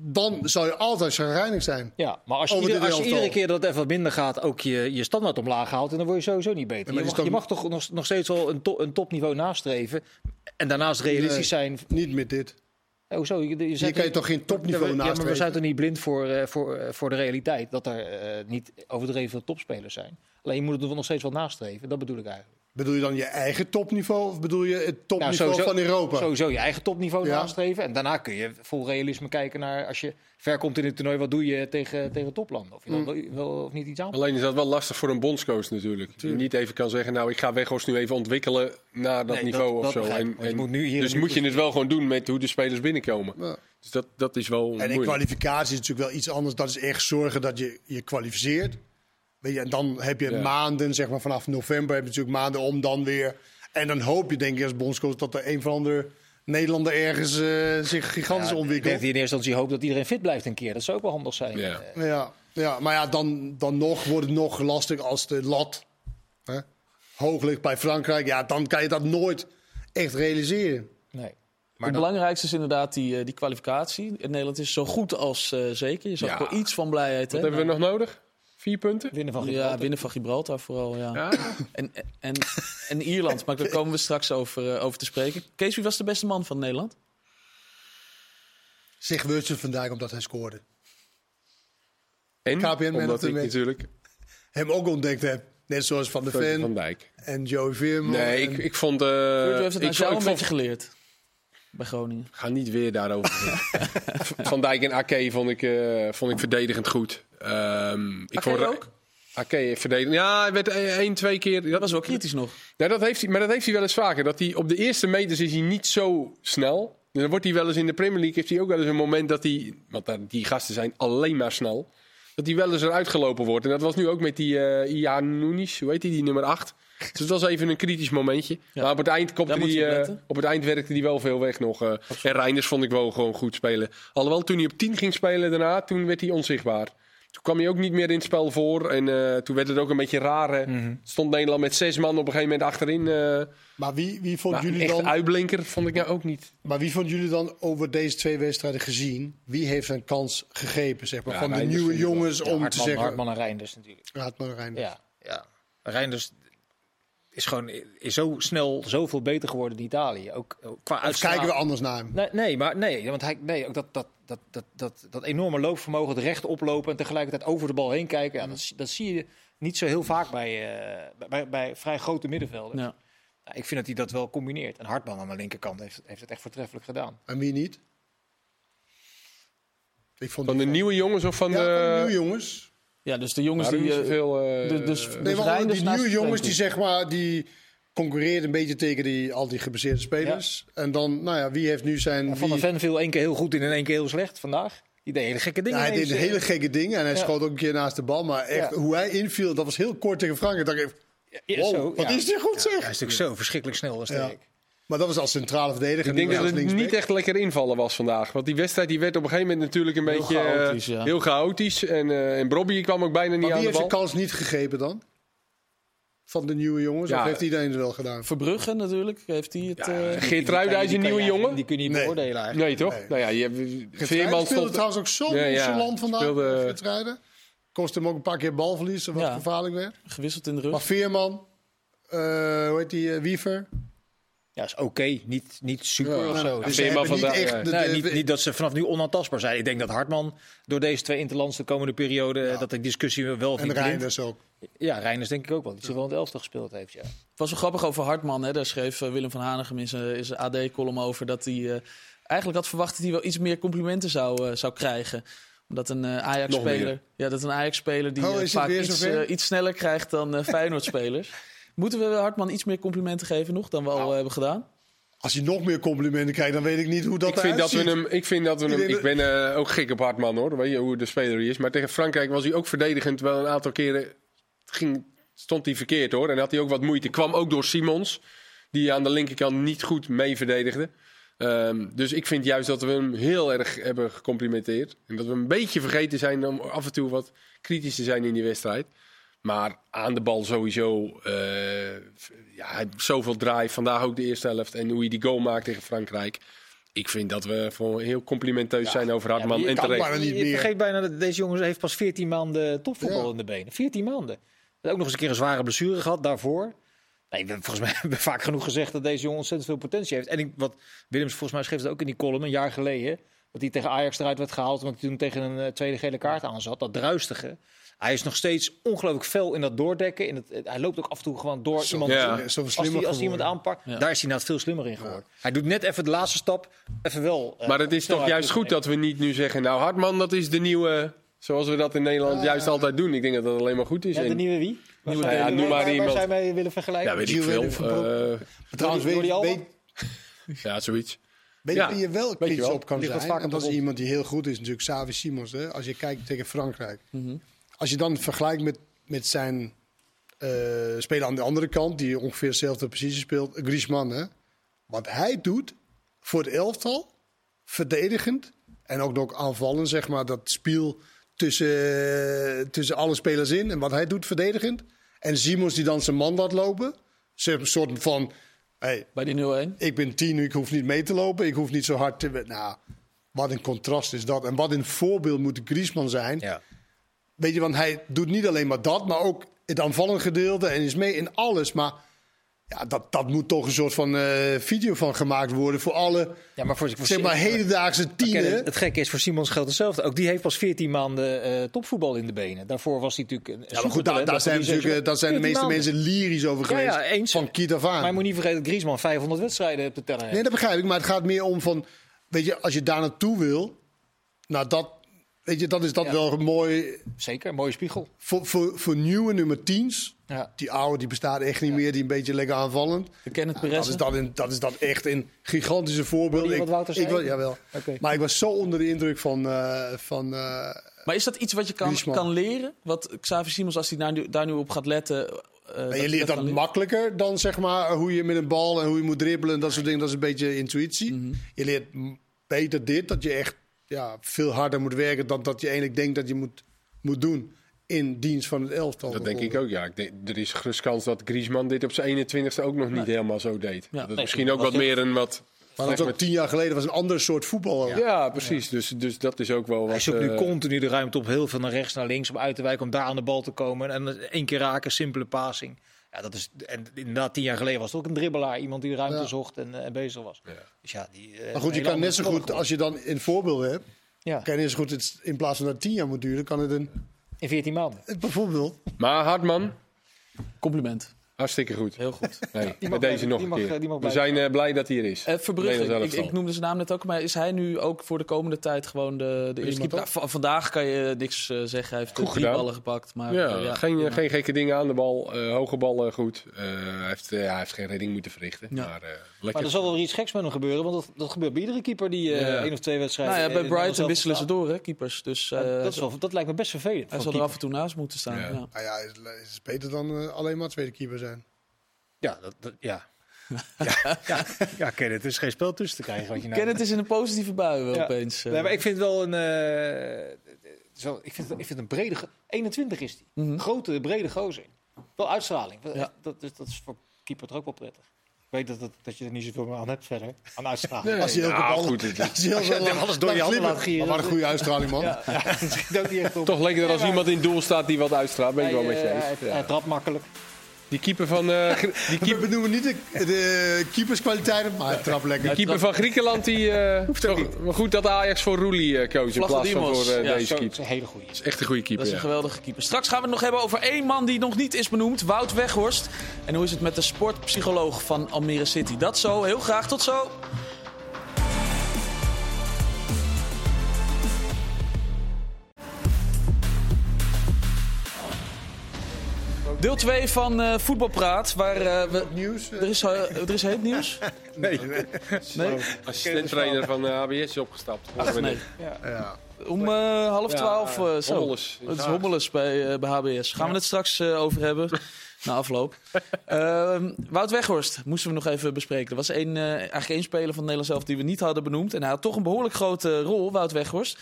Speaker 3: dan zou je altijd chagrijnig zijn.
Speaker 4: Ja, maar als je, ieder- als je iedere keer dat het even wat minder gaat, ook je, je standaard omlaag haalt, en dan word je sowieso niet beter. je, mag, je
Speaker 3: toch-
Speaker 4: mag toch nog, nog steeds wel een, to- een topniveau nastreven. En daarnaast realistisch zijn.
Speaker 3: Niet met dit.
Speaker 4: Ja, hoezo? Je, je, zet-
Speaker 3: kan je toch geen topniveau
Speaker 4: ja, maar- Ja, maar we
Speaker 3: nastreven?
Speaker 4: zijn toch niet blind voor, eh, voor, eh, voor de realiteit. Dat er eh, niet overdreven veel topspelers zijn. Alleen je moet het nog steeds wel nastreven. Dat bedoel ik eigenlijk.
Speaker 3: Bedoel je dan je eigen topniveau of bedoel je het topniveau
Speaker 4: Nou, sowieso-
Speaker 3: van Europa?
Speaker 4: Sowieso je eigen topniveau
Speaker 3: Ja.
Speaker 4: nastreven. En daarna kun je vol realisme kijken naar als je ver komt in het toernooi. Wat doe je tegen, tegen toplanden? Of je
Speaker 3: Mm.
Speaker 4: dan wel, wel of niet iets aan.
Speaker 5: Alleen is dat wel lastig voor een bondscoach natuurlijk. Die niet even kan zeggen, nou ik ga Weghorst nu even ontwikkelen naar dat
Speaker 4: Nee,
Speaker 5: niveau
Speaker 4: dat-
Speaker 5: of
Speaker 4: dat
Speaker 5: zo.
Speaker 4: moet nu hier
Speaker 5: dus moet je het wel gewoon doen met hoe de spelers binnenkomen.
Speaker 3: Ja.
Speaker 5: Dus dat, dat is wel
Speaker 3: En in kwalificatie is natuurlijk wel iets anders. Dat is echt zorgen dat je je kwalificeert. Weet je, en dan heb je
Speaker 5: Ja.
Speaker 3: maanden, zeg maar vanaf november heb je natuurlijk maanden om dan weer. En dan hoop je denk ik als bondscoach dat er een van andere Nederlander ergens eh, zich gigantisch
Speaker 4: Ja, ik denk
Speaker 3: ontwikkelt.
Speaker 4: dat hij in eerste instantie hoopt dat iedereen fit blijft een keer. Dat zou ook wel handig zijn.
Speaker 5: Ja.
Speaker 3: Ja, ja, maar ja, dan, dan nog wordt het nog lastig als de lat hè, hoog ligt bij Frankrijk. Ja, dan kan je dat nooit echt realiseren.
Speaker 4: nee.
Speaker 2: het
Speaker 4: Maar dan,
Speaker 2: belangrijkste is inderdaad die, eh, die kwalificatie. In Nederland is zo goed als eh, zeker. Je zag
Speaker 5: Ja.
Speaker 2: wel iets van blijheid.
Speaker 5: Wat
Speaker 2: hè?
Speaker 5: hebben we nog nodig? Vier punten?
Speaker 4: winnen van
Speaker 2: Ja,
Speaker 4: Gibraltar.
Speaker 2: winnen van Gibraltar vooral, ja.
Speaker 5: Ja.
Speaker 2: En, en, en Ierland, maar daar komen we straks over, eh, over te spreken. Kees, wie was de beste man van Nederland?
Speaker 3: Zeg Wurtsen vandaag omdat hij scoorde.
Speaker 5: En
Speaker 3: KPN
Speaker 5: omdat ik natuurlijk
Speaker 3: Hem ook ontdekt heb. Net zoals Van de
Speaker 5: Van
Speaker 3: Ven
Speaker 5: Dijk.
Speaker 3: en Joey Veerman.
Speaker 5: Nee,
Speaker 3: en-
Speaker 5: ik, ik vond... eh,
Speaker 2: Virgil heeft het
Speaker 5: ik
Speaker 2: een
Speaker 5: vond-
Speaker 2: beetje geleerd. Bij Groningen.
Speaker 5: Ga niet weer daarover. *laughs* Van Dijk en Ake vond ik, eh, vond ik verdedigend goed. Ehm ik vond
Speaker 2: ook?
Speaker 5: Ake verdedigend. Ja, hij werd één, twee keer.
Speaker 2: Dat was wel kritisch nog.
Speaker 5: Nou, dat heeft hij, maar dat heeft hij wel eens vaker. Dat hij op de eerste meters is hij niet zo snel. Dan wordt hij wel eens in de Premier League. Heeft hij ook wel eens een moment dat hij. Want die gasten zijn alleen maar snel. Dat hij wel eens eruit gelopen wordt. En dat was nu ook met die eh Ian Nunes. Hoe heet hij, die nummer 8. Dus het was even een kritisch momentje.
Speaker 2: Ja.
Speaker 5: Maar op het eind
Speaker 2: op
Speaker 5: eh, op het eind werkte hij wel veel weg nog. eh. en Reinders vond ik wel gewoon goed spelen. Alhoewel, toen hij op 10 ging spelen daarna, toen werd hij onzichtbaar. Toen kwam hij ook niet meer in het spel voor. En eh, toen werd het ook een beetje raar.
Speaker 2: Mhm.
Speaker 5: Stond Nederland met zes man op een gegeven moment achterin. eh
Speaker 3: Maar wie, wie vond jullie
Speaker 5: echt
Speaker 3: dan?
Speaker 5: uitblinker vond ik nou ook niet.
Speaker 3: Maar wie vond jullie dan over deze twee wedstrijden gezien? Wie heeft een kans gegrepen, zeg maar,
Speaker 5: Ja,
Speaker 3: van de nieuwe jongens
Speaker 4: Ja,
Speaker 3: om te zeggen...
Speaker 4: Hartman en Reinders natuurlijk.
Speaker 3: Hartman en Reinders.
Speaker 4: Ja, ja. Reinders is gewoon is zo snel zoveel beter geworden in Italië. Ook, qua
Speaker 3: Of
Speaker 4: uitstraling.
Speaker 3: kijken we anders naar hem?
Speaker 4: Nee, nee, maar nee, want hij, nee, ook dat, dat, dat, dat, dat, dat enorme loopvermogen, het recht oplopen en tegelijkertijd over de bal heen kijken. Ja, dat, zie- dat zie je niet zo heel vaak bij, eh, bij, bij, vrij grote middenvelden.
Speaker 2: Ja.
Speaker 4: Nou, ik vind dat hij dat wel combineert. En Hartman aan de linkerkant heeft, heeft het echt voortreffelijk gedaan.
Speaker 3: En wie niet? Ik vond
Speaker 5: Van de nieuwe jongens of van
Speaker 3: ja, van de
Speaker 5: de...
Speaker 3: nieuwe jongens.
Speaker 2: Ja, dus de jongens die... eh,
Speaker 5: zoveel, eh,
Speaker 2: de- dus-
Speaker 5: eh,
Speaker 3: Nee,
Speaker 2: Dus
Speaker 3: maar
Speaker 2: Reinders
Speaker 3: die
Speaker 2: naast
Speaker 3: nieuwe jongens die zeg maar die concurreert een beetje tegen die, al die gebaseerde spelers. En dan, nou ja, wie heeft nu zijn...
Speaker 4: Van
Speaker 3: wie-
Speaker 4: der Ven viel één keer heel goed in en één keer heel slecht vandaag. Die deed hele gekke dingen.
Speaker 3: Ja, hij deed hele
Speaker 4: eh.
Speaker 3: gekke dingen en hij
Speaker 4: Ja.
Speaker 3: schoot ook een keer naast de bal. Maar echt,
Speaker 4: Ja.
Speaker 3: hoe hij inviel, dat was heel kort tegen Frankrijk. dacht ik,
Speaker 4: Ja,
Speaker 3: wow,
Speaker 4: zo,
Speaker 3: wat
Speaker 4: ja.
Speaker 3: is die goed zeg.
Speaker 4: Hij is natuurlijk zo verschrikkelijk snel en sterk.
Speaker 3: Maar dat was als centrale verdediger.
Speaker 5: Ik denk dat het
Speaker 3: linksback.
Speaker 5: niet echt lekker invallen was vandaag. Want die wedstrijd die werd op een gegeven moment natuurlijk een
Speaker 2: Heel
Speaker 5: beetje eh,
Speaker 2: chaotisch, ja.
Speaker 5: heel chaotisch. En, eh en Brobby kwam ook bijna niet
Speaker 3: Maar wie
Speaker 5: aan de
Speaker 3: heeft
Speaker 5: bal.
Speaker 3: zijn kans niet gegrepen dan? Van de nieuwe jongens?
Speaker 5: Ja.
Speaker 3: of heeft iedereen het wel gedaan?
Speaker 2: Verbrugge natuurlijk, heeft hij het...
Speaker 5: Ja,
Speaker 2: eh,
Speaker 5: Geert Ruida is een nieuwe jongen.
Speaker 4: Die kun je niet
Speaker 3: Nee.
Speaker 4: beoordelen eigenlijk.
Speaker 5: Nee, toch?
Speaker 3: Nee.
Speaker 5: Nou ja, je hebt
Speaker 3: Veerman speelde
Speaker 5: stond...
Speaker 3: trouwens ook zo
Speaker 5: Ja, ja.
Speaker 3: nonchalant vandaag.
Speaker 5: Speelde-
Speaker 3: Geertruiden. Kost hem ook een paar keer balverlies, wat
Speaker 2: Ja.
Speaker 3: gevaarlijk werd.
Speaker 2: gewisseld in de rug.
Speaker 3: Maar Veerman, eh, hoe heet die, Wiever?
Speaker 4: Ja, is oké. Niet, niet super
Speaker 5: Ja.
Speaker 4: of zo.
Speaker 5: Ja,
Speaker 3: Dus ze niet
Speaker 5: vandaag,
Speaker 3: echt... de-
Speaker 4: Nee,
Speaker 3: de-
Speaker 4: niet, niet dat ze vanaf nu onaantastbaar zijn. Ik denk dat Hartman door deze twee interlands de komende periode... dat de discussie wel
Speaker 3: en. Reinders ook.
Speaker 4: Ja, Reinders denk ik ook wel. Die zich wel in het elftal gespeeld heeft, ja.
Speaker 2: Het was wel grappig over Hartman. Hè. Daar schreef eh, Willem van Hanegem in zijn, AD-column over... dat hij eh, eigenlijk had verwacht dat hij wel iets meer complimenten zou, eh, zou krijgen. Omdat een eh,
Speaker 5: Nog
Speaker 2: Ajax-speler... Ja, dat een Ajax-speler die
Speaker 3: Oh,
Speaker 2: vaak iets, eh, iets sneller krijgt dan eh Feyenoord-spelers. *laughs* Moeten we Hartman iets meer complimenten geven nog dan we al eh, hebben gedaan?
Speaker 3: Als hij nog meer complimenten krijgt, dan weet ik niet hoe dat
Speaker 5: Ik vind dat, we
Speaker 3: eruit
Speaker 5: hem, ik vind dat we hem. Ik ben eh, ook gek op Hartman hoor. Weet je hoe de speler hij is. Maar tegen Frankrijk was hij ook verdedigend. Wel een aantal keren ging, stond hij verkeerd hoor. En had hij ook wat moeite. Kwam ook door Simons. Die aan de linkerkant niet goed mee verdedigde. Ehm, dus ik vind juist dat we hem heel erg hebben gecomplimenteerd. En dat we een beetje vergeten zijn om af en toe wat kritisch te zijn in die wedstrijd. Maar aan de bal sowieso. eh, ja, hij heeft zoveel drive. Vandaag ook de eerste helft. En hoe hij die goal maakt tegen Frankrijk. Ik vind dat we voor heel complimenteus zijn over Hartman.
Speaker 4: Ja,
Speaker 5: en
Speaker 4: je
Speaker 3: kan
Speaker 5: terecht.
Speaker 3: bijna niet
Speaker 4: Je
Speaker 3: meer.
Speaker 4: vergeet bijna dat deze jongen heeft pas 14 maanden topvoetbal
Speaker 3: Ja.
Speaker 4: in de benen. 14 maanden. Hij ook nog eens een keer een zware blessure gehad daarvoor. Nee, we hebben volgens mij *laughs* hebben we vaak genoeg gezegd dat deze jongen ontzettend veel potentie heeft. En ik, wat Willems volgens mij schreef het ook in die column een jaar geleden. Dat hij tegen Ajax eruit werd gehaald omdat hij toen tegen een eh, tweede gele kaart aan zat. Dat druistige. Hij is nog steeds ongelooflijk fel in dat doordekken. In het, hij loopt ook af en toe gewoon door
Speaker 3: Zo-
Speaker 4: iemand.
Speaker 5: Ja.
Speaker 3: Zo
Speaker 4: Als als hij iemand aanpakt,
Speaker 2: Ja.
Speaker 4: daar is hij nou veel slimmer in geworden. Hij doet net even de laatste stap, even wel. eh,
Speaker 5: Maar het is toch juist goed dat we niet nu zeggen... Nou, Hartman, dat is de nieuwe... Zoals we dat in Nederland juist altijd doen. Ik denk dat dat alleen maar goed is.
Speaker 4: Ja, de nieuwe wie? Waar
Speaker 5: Nieuwe- ja, noem
Speaker 4: waar-
Speaker 5: maar
Speaker 4: waar- waar
Speaker 5: iemand.
Speaker 4: zou je mee willen vergelijken?
Speaker 5: ja, weet ik veel. Eh,
Speaker 3: Trouwens, weet,
Speaker 5: ja, zoiets.
Speaker 3: weet
Speaker 5: Ja,
Speaker 3: je wie je wel kritisch op kan zijn? En dat is iemand die heel goed is, natuurlijk Xavi Simons. Hè? Als je kijkt tegen Frankrijk.
Speaker 2: Mhm.
Speaker 3: Als je dan vergelijkt met, met zijn eh speler aan de andere kant, die ongeveer dezelfde positie speelt, Griezmann. Hè? Wat hij doet voor het elftal, verdedigend en ook nog aanvallen, zeg maar, dat spel tussen, tussen alle spelers in. En wat hij doet verdedigend. En Simons die dan zijn man laat lopen. Zeg, Een soort van, hey,
Speaker 2: Bij die 0-1.
Speaker 3: ik ben tien, ik hoef niet mee te lopen, ik hoef niet zo hard te... Nou, wat een contrast is dat. En wat een voorbeeld moet Griezmann zijn.
Speaker 4: Ja.
Speaker 3: Weet je, want hij doet niet alleen maar dat, maar ook het aanvallend gedeelte en is mee in alles. Maar Ja, dat, dat moet toch een soort van eh, video van gemaakt worden voor alle
Speaker 4: Ja, maar voor, voor
Speaker 3: zeg maar, hedendaagse tienen.
Speaker 4: het, het gekke is, voor Simons geldt hetzelfde. Ook die heeft pas 14 maanden eh, topvoetbal in de benen. Daarvoor was hij natuurlijk een
Speaker 3: Ja, maar goed, daar, daar zijn, natuurlijk, eh, daar zijn de meeste mensen lyrisch over geweest.
Speaker 4: ja, eens.
Speaker 3: Van kiet af aan.
Speaker 4: Maar je moet niet vergeten dat Griezmann 500 wedstrijden heeft te tellen heeft.
Speaker 3: Nee, dat begrijp ik. Maar het gaat meer om van... Weet je, als je daar naartoe wil... Nou, dat, weet je, dat is dat
Speaker 4: Ja.
Speaker 3: wel mooi
Speaker 4: Zeker, een mooie spiegel.
Speaker 3: voor, voor, voor nieuwe nummer 10's.
Speaker 4: Ja.
Speaker 3: Die oude, die bestaat echt niet meer. Die een beetje lekker aanvallend.
Speaker 2: De Kenneth
Speaker 3: Dat
Speaker 2: Perez.
Speaker 3: is, dat, een, dat is dat echt een gigantische voorbeeld.
Speaker 4: Je wat
Speaker 3: ik, was, jawel. Maar ik was zo onder de indruk van... eh, van eh,
Speaker 2: Maar is dat iets wat je kan, kan leren? Wat Xavi Simons, als hij daar nu, daar nu op gaat letten... eh, dat
Speaker 3: je leert dat makkelijker dan zeg maar hoe je met een bal en hoe je moet dribbelen en dat soort dingen. Dat is een beetje intuïtie.
Speaker 2: Mhm.
Speaker 3: Je leert beter dit, dat je echt ja, veel harder moet werken dan dat je eigenlijk denkt dat je moet, moet doen in dienst van het elftal.
Speaker 5: Dat denk ik ook, ja. Ik denk, er is gerust kans dat Griezmann dit op zijn 21ste ook nog niet helemaal zo deed.
Speaker 2: Ja.
Speaker 5: dat
Speaker 2: Nee,
Speaker 5: misschien ook wat meer een wat...
Speaker 3: Maar dat was ook tien jaar geleden was een ander soort voetbal.
Speaker 5: Ja, precies. Dus, dus dat is ook wel wat...
Speaker 4: Hij zoekt nu
Speaker 5: eh,
Speaker 4: continu de ruimte op, heel veel naar rechts, naar links, om uit te wijken, om daar aan de bal te komen. En één keer raken, simpele passing. Ja, dat is, en inderdaad, tien jaar geleden was het ook een dribbelaar. Iemand die ruimte
Speaker 3: Ja.
Speaker 4: zocht en, eh, en bezig was. Dus ja, die, eh,
Speaker 3: Maar goed, je kan net zo goed, als je dan een voorbeeld hebt,
Speaker 4: Ja,
Speaker 3: kan je net zo goed het, in plaats van dat tien jaar moet duren, kan het een,
Speaker 4: in 14 maanden.
Speaker 3: bijvoorbeeld.
Speaker 5: Maar Hartman,
Speaker 2: Compliment.
Speaker 5: Hartstikke goed.
Speaker 2: Heel goed.
Speaker 5: Nee,
Speaker 4: Die
Speaker 5: met
Speaker 4: mag
Speaker 5: deze nog
Speaker 4: Die
Speaker 5: een
Speaker 4: mag,
Speaker 5: keer.
Speaker 4: eh, die mag
Speaker 5: We zijn eh, blij dat hij er is.
Speaker 2: Eh, Verbrugge, ik, ik noemde zijn naam net ook, maar is hij nu ook voor de komende tijd gewoon de, de eerste keeper? Nou, va- vandaag kan je niks eh, zeggen, hij heeft
Speaker 5: Goed
Speaker 2: drie
Speaker 5: gedaan.
Speaker 2: ballen gepakt. Maar,
Speaker 5: Ja,
Speaker 2: ja,
Speaker 5: geen, geen gekke dingen aan de bal. eh, hoge ballen goed. Eh, hij, heeft, hij heeft geen redding moeten verrichten.
Speaker 2: Ja.
Speaker 5: Maar, eh,
Speaker 4: Maar er zal wel iets geks met hem gebeuren, want dat, dat gebeurt bij iedere keeper die eh
Speaker 5: Ja.
Speaker 4: één of twee wedstrijden.
Speaker 2: Nou ja, bij Brighton wisselen ze door, hè, keepers. Dus eh,
Speaker 4: Ja, dat, is wel, dat lijkt me best vervelend.
Speaker 2: hij zal er af en toe naast moeten staan.
Speaker 5: Ja.
Speaker 2: Ja.
Speaker 3: Nou ja, is, beter dan eh, alleen maar tweede keeper zijn.
Speaker 4: Ja, dat, dat- ja. *laughs* ja, ja, ja, Kenneth, er is geen spel tussen te krijgen. Wat je nou
Speaker 2: Kenneth is in een positieve bui wel
Speaker 4: Ja.
Speaker 2: opeens. eh.
Speaker 4: Nee, maar ik vind wel een. eh, het is wel- ik, vind, ik vind een brede. ge- 21 is die.
Speaker 2: Mhm.
Speaker 4: Grote, brede gozer. Wel uitstraling.
Speaker 2: Ja.
Speaker 4: Dat, is- dat is voor keeper toch ook wel prettig. Ik weet dat, dat, dat je er niet zoveel meer aan hebt verder. Aan uitstraling.
Speaker 3: Als je elke
Speaker 5: Ja,
Speaker 3: bal,
Speaker 5: goed, het-
Speaker 3: als je heel *laughs*
Speaker 4: je alles door je handen laat gieren.
Speaker 3: Maar wat een goede uitstraling, man.
Speaker 4: Ja, *laughs* ja, dat.
Speaker 5: Toch als iemand in het doel staat die wat uitstraalt. Ben ik wel met je
Speaker 4: eh,
Speaker 5: eens.
Speaker 4: hij,
Speaker 5: Ja.
Speaker 4: hij trapt makkelijk.
Speaker 5: Die keeper van, eh, Gr- *laughs* die
Speaker 3: We
Speaker 5: keeper,
Speaker 3: benoemen niet de, de keeperskwaliteiten, maar hij trapt lekker.
Speaker 5: die keeper van Griekenland, die, eh toch, maar goed dat Ajax voor Roelie eh koos in plaats van voor eh,
Speaker 2: Ja,
Speaker 5: deze
Speaker 4: Zo, dat
Speaker 5: keeper.
Speaker 4: is een hele goede.
Speaker 5: Dat is echt een goede
Speaker 2: Dat
Speaker 5: keeper.
Speaker 2: is een
Speaker 5: ja.
Speaker 2: geweldige keeper. Straks gaan we het nog hebben over één man die nog niet is benoemd. Wout Weghorst. En hoe is het met de sportpsycholoog van Almere City? Dat zo. Heel graag. Tot zo. Deel 2 van eh Voetbalpraat. Waar eh, we...
Speaker 3: Nieuws. eh,
Speaker 2: Er is, er is heet nieuws? *laughs*
Speaker 5: Nee,
Speaker 2: Nee?
Speaker 5: assistent-trainer van eh ABS is opgestapt.
Speaker 2: Ach, nee.
Speaker 3: ja.
Speaker 2: Om eh, half twaalf. eh, zo.
Speaker 5: Hommeles.
Speaker 2: Het is hommeles bij, eh, bij HBS. Gaan we het straks eh, over hebben. *laughs* Na afloop. Ehm, Wout Weghorst moesten we nog even bespreken. Er was één, eh, eigenlijk één speler van Nederland zelf die we niet hadden benoemd. En hij had toch een behoorlijk grote rol, Wout Weghorst.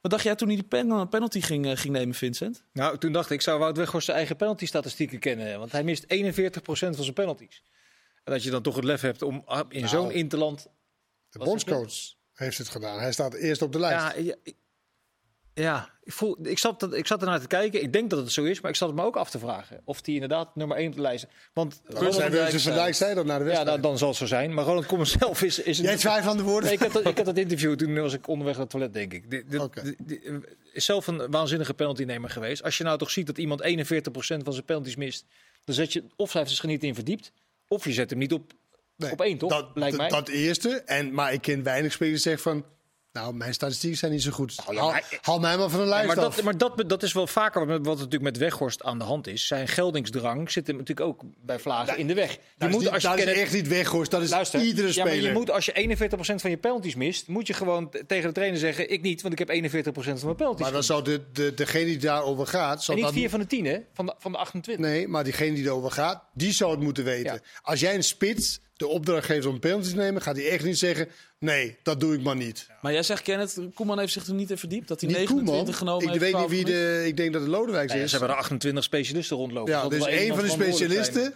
Speaker 2: Wat dacht jij toen hij die pen, penalty ging, eh, ging nemen, Vincent?
Speaker 4: Nou, toen dacht ik, zou Wout Weghorst zijn eigen penalty-statistieken kennen? Want hij mist 41% van zijn penalties. En dat je dan toch het lef hebt om ah, in
Speaker 3: Nou.
Speaker 4: zo'n interland...
Speaker 3: De bondscoach heeft het gedaan. Hij staat eerst op de lijst.
Speaker 4: Ja, ja, ik- ja voel, ik, zat, dat- ik zat ernaar te kijken. Ik denk dat het zo is, maar ik zat het me ook af te vragen. Of hij inderdaad nummer 1 op de lijst. Want Ronald
Speaker 3: Zij
Speaker 4: van
Speaker 3: wil
Speaker 4: Dijk
Speaker 3: ze
Speaker 4: zei-
Speaker 3: vandaag zei dat naar de
Speaker 4: Ja,
Speaker 3: wedstrijd.
Speaker 4: nou, dan zal het zo zijn. Maar Ronald Koeman zelf is... is
Speaker 3: Jij twijfelt aan de woorden?
Speaker 4: Nee, ik, had dat, ik dat interview, toen was ik onderweg naar het toilet, denk ik. Dit- is zelf een waanzinnige penaltynemer geweest. Als je nou toch ziet dat iemand 41% van zijn penalties mist... dan zet je of hij heeft zich er niet in verdiept... of je zet hem niet op,
Speaker 3: Nee,
Speaker 4: op één, toch?
Speaker 3: Dat,
Speaker 4: Lijkt mij.
Speaker 3: dat eerste. En, maar ik ken weinig spelers zeggen van... Nou, mijn statistieken zijn niet zo goed.
Speaker 4: ja,
Speaker 3: haal,
Speaker 4: maar-
Speaker 3: haal mij maar van de
Speaker 4: Ja,
Speaker 3: lijst
Speaker 4: maar
Speaker 3: af.
Speaker 4: dat, maar dat, dat is wel vaker wat, wat natuurlijk met Weghorst aan de hand is. Zijn geldingsdrang zit hem natuurlijk ook bij Vlagen in de weg. Je
Speaker 3: dat is,
Speaker 4: moet,
Speaker 3: niet,
Speaker 4: als je
Speaker 3: dat is echt niet weggoost. Dat is
Speaker 4: Luister,
Speaker 3: iedere
Speaker 4: ja,
Speaker 3: speler.
Speaker 4: maar je moet als je 41% van je penalties mist, moet je gewoon tegen de trainer zeggen: ik niet, want ik heb 41% van mijn penalties.
Speaker 3: maar dan
Speaker 4: gemist."
Speaker 3: zou de, de, degene die daarover gaat... Zal
Speaker 4: en niet
Speaker 3: dat
Speaker 4: 4 van de 10, hè? Van de, van de 28.
Speaker 3: Nee, maar diegene die erover gaat, die zou het moeten weten.
Speaker 4: Ja.
Speaker 3: Als jij een spits de opdracht geeft om penalties te nemen, gaat hij echt niet zeggen: nee, dat doe ik maar niet.
Speaker 2: Maar jij zegt, Kenneth, Koeman heeft zich er niet in verdiept. Dat hij
Speaker 3: Niet
Speaker 2: 29
Speaker 3: Koeman.
Speaker 2: genomen
Speaker 3: Ik
Speaker 2: heeft.
Speaker 3: weet niet
Speaker 2: 12
Speaker 3: wie de. Ik denk dat het Lodewijks
Speaker 4: Nee,
Speaker 3: is.
Speaker 4: ze hebben er 28 specialisten rondlopen.
Speaker 3: Ja, dus
Speaker 4: iemand
Speaker 3: van de specialisten.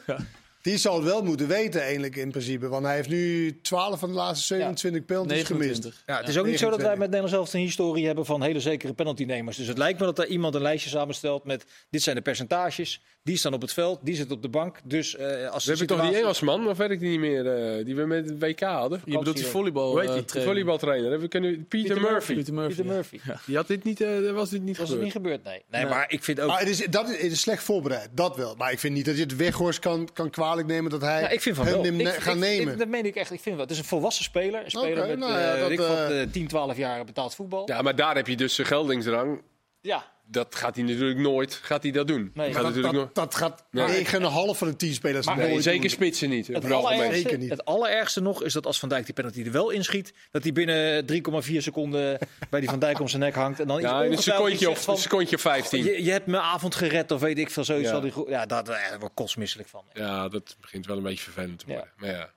Speaker 3: Die zou het wel moeten weten, eigenlijk in principe. Want hij heeft nu 12 van de laatste 27 penalties gemist.
Speaker 2: 29.
Speaker 4: Ja, het is ook niet zo dat wij
Speaker 3: 29.
Speaker 4: met Nederland zelf een historie hebben van hele zekere penaltynemers. Dus het lijkt me dat er iemand een lijstje samenstelt met dit zijn de percentages. Die staan op het veld, die zit op de bank. Dus eh, als
Speaker 5: We hebben toch die Engelsman, of werkt die niet meer, eh, die we met het WK hadden?
Speaker 2: Je bedoelt die volleybal eh,
Speaker 5: die? De
Speaker 2: trainer.
Speaker 5: volleybaltrainer. Hebben we kunnen, Peter, Murphy.
Speaker 2: Peter Murphy.
Speaker 4: Peter
Speaker 2: ja.
Speaker 4: Murphy.
Speaker 5: Die had dit niet, eh, was dit niet
Speaker 4: Was het
Speaker 5: gebeurd.
Speaker 4: niet gebeurd? Nee. Nee,
Speaker 2: Nee.
Speaker 4: maar ik vind ook...
Speaker 3: Maar het is, dat is, het is slecht voorbereid, dat wel. Maar ik vind niet dat je het Weghorst kan, kan kwalijk nemen dat hij
Speaker 4: Ja, ik vind van
Speaker 3: hem
Speaker 4: wel.
Speaker 3: neem-
Speaker 4: Ik-
Speaker 3: gaan
Speaker 4: ik-
Speaker 3: nemen.
Speaker 4: ik- dat meen ik echt. Ik vind wel. Het is een volwassen speler. Een speler
Speaker 3: Oké,
Speaker 4: met
Speaker 3: nou ja,
Speaker 4: eh,
Speaker 3: dat,
Speaker 4: weet ik wat,
Speaker 3: eh,
Speaker 4: eh, 10, 12 jaar betaald voetbal.
Speaker 5: Ja, maar daar heb je dus de geldingsdrang.
Speaker 4: Ja.
Speaker 5: Dat gaat hij natuurlijk nooit gaat hij dat doen.
Speaker 4: Nee.
Speaker 5: gaat
Speaker 3: dat,
Speaker 5: natuurlijk
Speaker 3: dat,
Speaker 5: nooit.
Speaker 3: dat gaat
Speaker 5: Nee.
Speaker 3: 9,5 van de 10 spelers
Speaker 4: Maar-
Speaker 3: nooit
Speaker 5: Nee,
Speaker 3: doen.
Speaker 5: zeker spitsen niet.
Speaker 4: Het allerergste,
Speaker 3: Zeker niet.
Speaker 4: het allerergste nog is dat als Van Dijk die penalty er wel inschiet, dat hij binnen 3,4 seconden bij die Van Dijk om zijn nek hangt. En dan iets
Speaker 5: Ja, in een secondje of,
Speaker 4: van,
Speaker 5: een secondje 15.
Speaker 4: je, je hebt mijn avond gered of weet ik veel zoiets.
Speaker 5: Ja.
Speaker 4: die Ja, daar daar word ik kotsmisselijk van.
Speaker 5: Ja, dat begint wel een beetje vervelend te worden. Maar ja.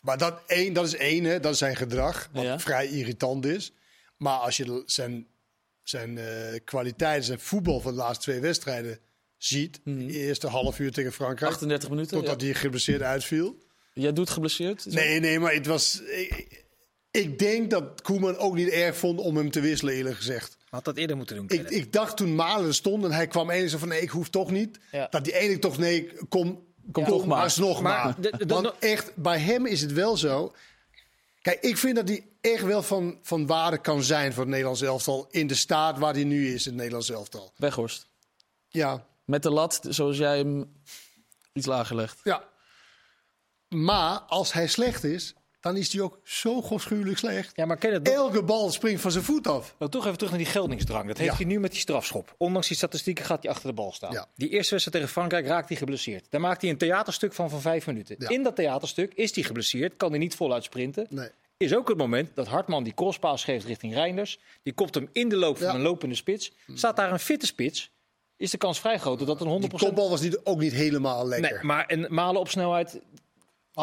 Speaker 3: Maar dat, één, dat is één, hè, dat is zijn gedrag, wat
Speaker 2: Ja.
Speaker 3: vrij irritant is. Maar als je zijn, zijn eh, kwaliteiten, zijn voetbal van de laatste twee wedstrijden ziet. De eerste half uur tegen Frankrijk,
Speaker 2: 38 minuten.
Speaker 3: totdat
Speaker 2: ja.
Speaker 3: hij geblesseerd uitviel.
Speaker 2: Jij doet geblesseerd?
Speaker 3: Nee, nee, maar het was... Ik, ik denk dat Koeman ook niet erg vond om hem te wisselen, eerlijk gezegd.
Speaker 4: Had dat eerder moeten doen.
Speaker 3: Ik, ik dacht toen Malen stond en hij kwam enig zo van nee, ik hoef toch niet.
Speaker 4: Ja.
Speaker 3: Dat die ene toch nee, kom, kom
Speaker 2: toch maar.
Speaker 3: alsnog
Speaker 4: Maar
Speaker 3: maar.
Speaker 4: de- de-
Speaker 3: Want echt, bij hem is het wel zo. Kijk, ik vind dat hij echt wel van, van waarde kan zijn voor het Nederlands elftal. In de staat waar hij nu is, het Nederlands elftal.
Speaker 2: Weghorst.
Speaker 3: Ja,
Speaker 2: Met de lat zoals jij hem iets lager legt.
Speaker 3: ja. Maar als hij slecht is, dan is hij ook zo godschuwelijk slecht.
Speaker 4: Ja, maar Kenneth, nog-
Speaker 3: Elke bal springt van zijn voet af.
Speaker 4: Nou, toch even terug naar die geldingsdrang. Dat heeft
Speaker 3: Ja.
Speaker 4: hij nu met die strafschop. Ondanks die statistieken gaat hij achter de bal staan.
Speaker 3: Ja.
Speaker 4: Die eerste wedstrijd tegen Frankrijk raakt hij geblesseerd. Daar maakt hij een theaterstuk van van vijf minuten.
Speaker 3: Ja.
Speaker 4: In dat theaterstuk is hij geblesseerd, kan hij niet voluit sprinten.
Speaker 3: Nee.
Speaker 4: Is ook het moment dat Hartman die crosspaas geeft richting Reinders. Die kopt hem in de loop van
Speaker 3: Ja.
Speaker 4: een lopende spits. Staat daar een fitte spits, is de kans vrij groot dat een 100%...
Speaker 3: Die kopbal was niet, ook niet helemaal lekker.
Speaker 4: Nee, maar een malen op snelheid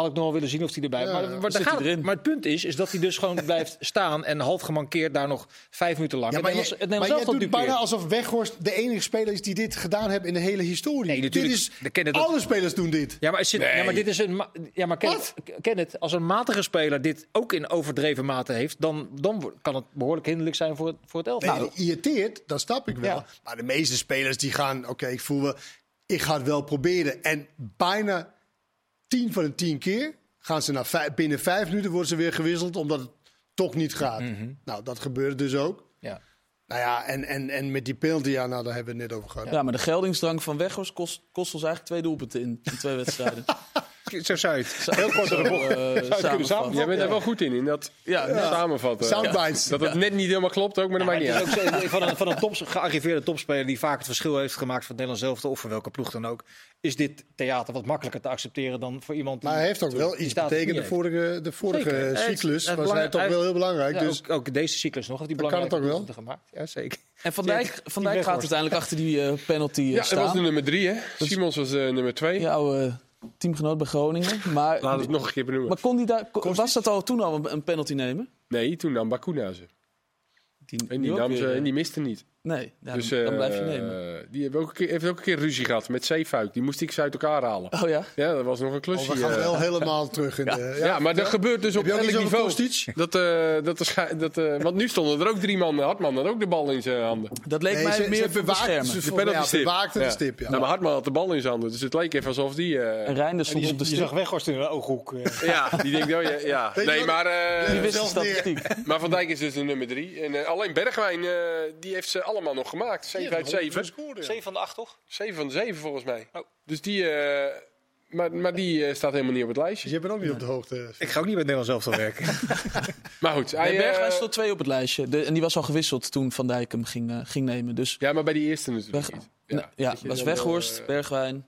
Speaker 4: had ik nog wel willen zien of hij erbij.
Speaker 3: Ja,
Speaker 4: maar, maar,
Speaker 2: Dan
Speaker 4: daar
Speaker 2: zit
Speaker 4: gaat,
Speaker 2: hij erin.
Speaker 4: maar het punt is, is dat hij dus gewoon *laughs* blijft staan en half gemankeerd daar nog vijf minuten lang.
Speaker 3: Ja,
Speaker 4: het
Speaker 3: maar
Speaker 4: Nederlands,
Speaker 3: je,
Speaker 4: het
Speaker 3: maar
Speaker 4: elftal
Speaker 3: doet bijna alsof Weghorst de enige speler is die dit gedaan heeft in de hele historie.
Speaker 4: Nee, natuurlijk.
Speaker 3: Dit is,
Speaker 4: dat-
Speaker 3: alle spelers doen dit.
Speaker 4: Ja, maar, is het- ja, maar dit is een. Ja, maar ken, het. Als een matige speler dit ook in overdreven mate heeft, dan, dan kan het behoorlijk hinderlijk zijn voor het, voor het elftal.
Speaker 3: Nee, irriteert, dat snap ik wel.
Speaker 4: Ja.
Speaker 3: Maar de meeste spelers die gaan, oké, ik voel wel, ik ga het wel proberen. En bijna 10 van de 10 keer gaan ze na vijf- binnen vijf minuten worden ze weer gewisseld omdat het toch niet gaat.
Speaker 4: Mhm.
Speaker 3: Nou, dat gebeurt dus ook.
Speaker 4: ja.
Speaker 3: Nou ja, en, en, en met die penalty, ja, nou, daar hebben we het net over gehad.
Speaker 2: Ja, maar de geldingsdrang van Weghorst kost, kost ons eigenlijk twee doelpunten in, in twee wedstrijden. *laughs*
Speaker 4: Zo zou je het.
Speaker 2: Heel kort door de bocht.
Speaker 4: samenvatten.
Speaker 5: Jij bent er wel goed in, in dat
Speaker 2: Ja, ja.
Speaker 5: samenvatten.
Speaker 3: Soundbites.
Speaker 5: Dat het net niet helemaal klopt ook, maar dat maakt niet
Speaker 4: Het
Speaker 5: uit.
Speaker 4: is ook zo- van een, van een top, gearriveerde topspeler die vaak het verschil heeft gemaakt voor het Nederlands elftal of voor welke ploeg dan ook, is dit theater wat makkelijker te accepteren dan voor iemand die.
Speaker 3: Maar hij heeft ook wel
Speaker 4: die
Speaker 3: iets betekend. De vorige, de vorige.
Speaker 4: Het-
Speaker 3: cyclus was hij toch wel heel belangrijk.
Speaker 4: Ja,
Speaker 3: dus
Speaker 4: ook, ook deze cyclus nog heeft hij
Speaker 3: Dan kan het
Speaker 4: belangrijke
Speaker 3: ook wel.
Speaker 4: gemaakt. Ja, zeker.
Speaker 2: En Van Dijk,
Speaker 4: Die-
Speaker 2: van
Speaker 4: die
Speaker 2: Dijk gaat uiteindelijk achter die eh, penalty eh,
Speaker 5: Ja, dat was
Speaker 2: staan.
Speaker 5: de nummer drie, hè? Simons was eh, nummer twee.
Speaker 2: Oude teamgenoot bij Groningen. Maar,
Speaker 5: Laat het nog een keer benoemen.
Speaker 2: maar kon die daar, kon- was dat al toen al een, penalty nemen?
Speaker 5: Nee, toen nam Bakuna ze.
Speaker 2: Die,
Speaker 5: En die, nam ze,
Speaker 2: eh,
Speaker 5: en die miste niet.
Speaker 2: Nee, ja,
Speaker 5: dus,
Speaker 2: dan, dan
Speaker 5: eh,
Speaker 2: blijf je nemen.
Speaker 5: Die heeft ook, een keer, heeft ook een keer ruzie gehad met Zeefuik. Die moest ik ze uit elkaar halen.
Speaker 2: Oh ja?
Speaker 5: Ja, dat was nog een
Speaker 3: oh,
Speaker 5: klusje.
Speaker 3: we gaan
Speaker 5: eh.
Speaker 3: wel helemaal terug in de...
Speaker 5: ja, maar dat gebeurt dus op elk niveau. Dat, eh, dat, er scha- dat, eh, want nu stonden er ook drie man. Hartman had ook de bal in zijn handen.
Speaker 2: Dat leek
Speaker 3: Nee,
Speaker 2: mij
Speaker 3: ze,
Speaker 2: meer beschermen.
Speaker 3: ze, ja, bewaakte
Speaker 5: Ja.
Speaker 3: de stip, ja.
Speaker 5: Nou, maar Hartman had de bal in zijn handen. Dus het leek even alsof die... eh,
Speaker 2: En Reinders stond
Speaker 4: Je,
Speaker 2: op de stip.
Speaker 4: zag Weghorst in de ooghoek. eh. *laughs*
Speaker 5: ja, die denkt, oh ja. ja. Nee, maar, eh,
Speaker 2: Die wist de statistiek. *laughs*
Speaker 5: maar Van Dijk is dus de nummer drie. En eh, alleen Bergwijn, eh, die heeft ze allemaal nog gemaakt. 7 uit 7.
Speaker 4: 7 van de 8, toch?
Speaker 5: 7 van de 7 volgens mij.
Speaker 4: Oh.
Speaker 5: Dus die... eh, maar, maar die eh, staat helemaal niet op het
Speaker 3: Dus
Speaker 5: lijstje.
Speaker 3: je bent ook niet op de hoogte.
Speaker 4: Ik ga ook niet met Nederlands elftal werken. *laughs*
Speaker 5: Maar goed, hij,
Speaker 2: Nee, Bergwijn
Speaker 5: eh,
Speaker 2: stond twee op het lijstje. De, en die was al gewisseld toen Van Dijk hem ging, eh, ging nemen. Dus
Speaker 5: Ja, maar bij die eerste natuurlijk
Speaker 2: Weg-
Speaker 5: niet.
Speaker 2: ja, ja was Weghorst,
Speaker 5: eh,
Speaker 2: Bergwijn,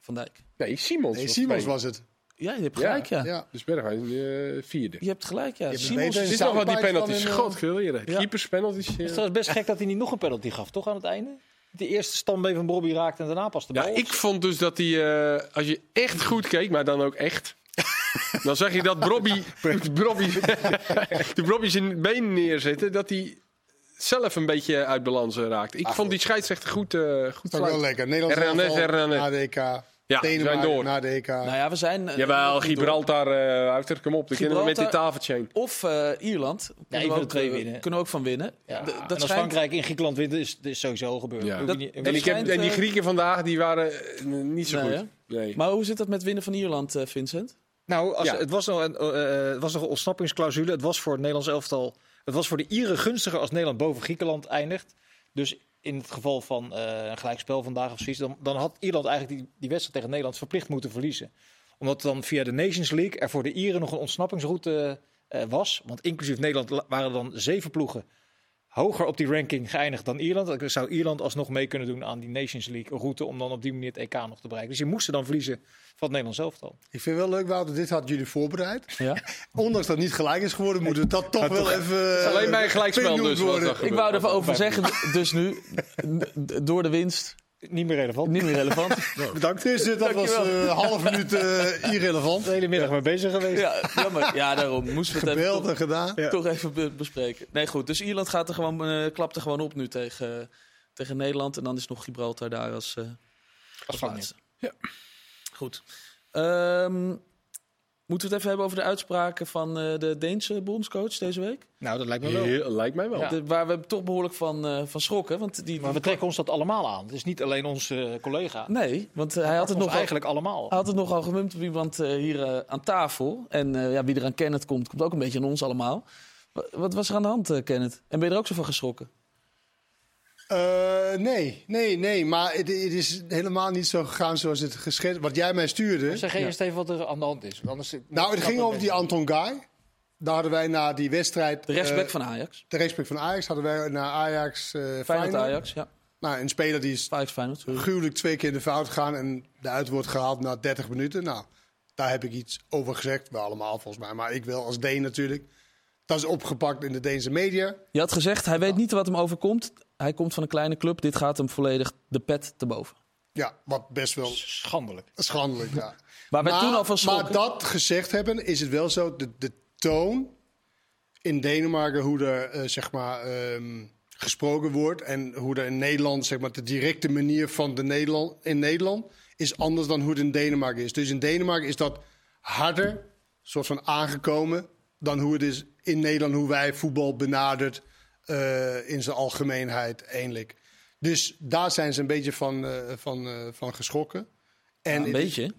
Speaker 2: Van Dijk.
Speaker 5: nee, Simons.
Speaker 3: Nee, Simons was het.
Speaker 2: Ja, je hebt gelijk, ja.
Speaker 3: Ja.
Speaker 5: Dus Bergwijn eh, vierde.
Speaker 2: Je hebt gelijk, ja.
Speaker 3: hebt
Speaker 2: Simons is...
Speaker 5: nog wat die penalties.
Speaker 3: een,
Speaker 5: God, veel leren.
Speaker 2: Ja.
Speaker 5: Keepers, penalties. eh.
Speaker 4: Het is trouwens best gek dat hij niet nog een penalty gaf, toch aan het einde? De eerste standbeen van Bobby raakte en daarna pas de bal.
Speaker 5: Ja, ik vond dus dat hij, eh, als je echt goed keek, maar dan ook echt, *laughs* dan zag je dat Brobby, *laughs* Brobby, *laughs* de Brobby zijn been neerzette, dat hij zelf een beetje uit balans eh, raakte. Ik vond die scheidsrechter goed, eh goed
Speaker 3: Dat is ook wel lekker. Nederlands
Speaker 5: Hernandez,
Speaker 3: elftal,
Speaker 5: Hernandez.
Speaker 3: ADK.
Speaker 5: Ja, we zijn door.
Speaker 3: naar de EK.
Speaker 2: Nou ja, we zijn... eh,
Speaker 5: Jawel. Gibraltar, eh Wouter, kom op. Dan kunnen we met dit tafeltje
Speaker 2: Of eh, Ierland. Kunnen
Speaker 4: een
Speaker 2: we
Speaker 4: van de
Speaker 2: ook,
Speaker 4: twee
Speaker 2: eh,
Speaker 4: winnen.
Speaker 2: Kunnen we ook van winnen.
Speaker 4: Ja, en
Speaker 2: dat
Speaker 4: als
Speaker 2: schijnt,
Speaker 4: Frankrijk in Griekenland wint, is is sowieso al gebeurd.
Speaker 5: Ja.
Speaker 2: Dat- dat
Speaker 5: En, ik heb, en die
Speaker 2: eh,
Speaker 5: Grieken vandaag, die waren eh, niet zo
Speaker 2: Nee,
Speaker 5: goed. Nee.
Speaker 2: Maar hoe zit dat met winnen van Ierland, eh, Vincent?
Speaker 4: Nou, als,
Speaker 5: Ja.
Speaker 4: het, was nog een, eh, het was nog een ontsnappingsclausule. Het was voor het Nederlands elftal. Het was voor de Ieren gunstiger als Nederland boven Griekenland eindigt. Dus in het geval van eh, een gelijkspel vandaag of zoiets, dan, dan had Ierland eigenlijk die, die wedstrijd tegen Nederland verplicht moeten verliezen. Omdat dan via de Nations League er voor de Ieren nog een ontsnappingsroute eh, was. Want inclusief Nederland la- waren dan zeven ploegen hoger op die ranking geëindigd dan Ierland. Dan zou Ierland alsnog mee kunnen doen aan die Nations League route om dan op die manier het EK nog te bereiken. Dus je moesten dan verliezen van het Nederlands elftal.
Speaker 3: Ik vind het wel leuk, Wouter, dit hadden jullie voorbereid.
Speaker 2: Ja. *laughs*
Speaker 3: Ondanks dat het niet gelijk is geworden, moet het dat toch wel even...
Speaker 5: is alleen bij een gelijkspel
Speaker 3: benoemd
Speaker 5: dus.
Speaker 2: Ik wou er even over zeggen, dus nu, *laughs* door de winst,
Speaker 4: Niet meer relevant.
Speaker 2: niet meer relevant. *laughs*
Speaker 3: Bedankt. Dus dit, dat was
Speaker 2: Dankjewel.
Speaker 3: eh, een half minuut eh, *laughs* irrelevant.
Speaker 4: de hele middag mee bezig geweest.
Speaker 2: Ja, jammer. Ja, daarom moesten we het even toch,
Speaker 3: gedaan.
Speaker 4: Ja.
Speaker 2: toch even be- bespreken. Nee, goed. Dus Ierland gaat er gewoon, eh, klapt er gewoon op nu tegen, tegen Nederland. En dan is nog Gibraltar daar als, eh als
Speaker 4: vangnet.
Speaker 2: laatste.
Speaker 5: Ja.
Speaker 2: Goed. Ehm, moeten we het even hebben over de uitspraken van eh, de Deense bondscoach deze week?
Speaker 4: Nou, dat lijkt me wel.
Speaker 5: Heel- lijkt mij wel.
Speaker 4: Ja.
Speaker 2: De- waar we toch behoorlijk van, eh, van schrokken. Want die,
Speaker 4: Maar we trekken ons dat allemaal aan. Het is niet alleen onze eh, collega.
Speaker 2: Nee, want hij had het nog
Speaker 4: eigenlijk allemaal.
Speaker 2: Hij had het nogal gemumpt op iemand eh, hier aan tafel. En eh, ja, wie er aan Kenneth komt, komt ook een beetje aan ons allemaal. Wat, wat was er aan de hand, Kenneth? En ben je er ook zo van geschrokken?
Speaker 3: Eh, nee, nee, nee. Maar het, het is helemaal niet zo gegaan zoals het geschetst... Wat jij mij stuurde.
Speaker 4: Zeg eerst even wat er aan de hand is. Anders,
Speaker 3: Nou, het ging over die Anton Guy. Daar hadden wij na die wedstrijd...
Speaker 2: De rechtsback
Speaker 3: eh,
Speaker 2: van Ajax.
Speaker 3: De rechtsback van Ajax hadden wij naar Ajax... eh
Speaker 2: Feyenoord
Speaker 3: Feyenoord.
Speaker 2: Ajax, ja.
Speaker 3: Nou, een speler die is
Speaker 2: Ajax Feyenoord.
Speaker 3: gruwelijk twee keer in de fout gegaan en eruit wordt gehaald na 30 minuten. Nou, daar heb ik iets over gezegd. Wel allemaal volgens mij, maar ik wil als Deen natuurlijk. Dat is opgepakt in de Deense media.
Speaker 2: Je had gezegd, hij weet niet wat hem overkomt. Hij komt van een kleine club. Dit gaat hem volledig de pet te boven.
Speaker 3: Ja, wat best wel
Speaker 4: Schandelijk.
Speaker 3: schandelijk. Ja. *laughs*
Speaker 2: Wij toen al van
Speaker 3: maar dat gezegd hebben, is het wel zo. De, de toon in Denemarken, hoe er eh, zeg maar, ehm, gesproken wordt. En hoe er in Nederland, zeg maar, de directe manier van de Nederland, in Nederland. is anders dan hoe het in Denemarken is. Dus in Denemarken is dat harder, soort van aangekomen. dan hoe het is in Nederland, hoe wij voetbal benadert. Eh, in zijn algemeenheid, eigenlijk. Dus daar zijn ze een beetje van, eh, van, eh, van geschrokken. En
Speaker 2: Ja, een beetje.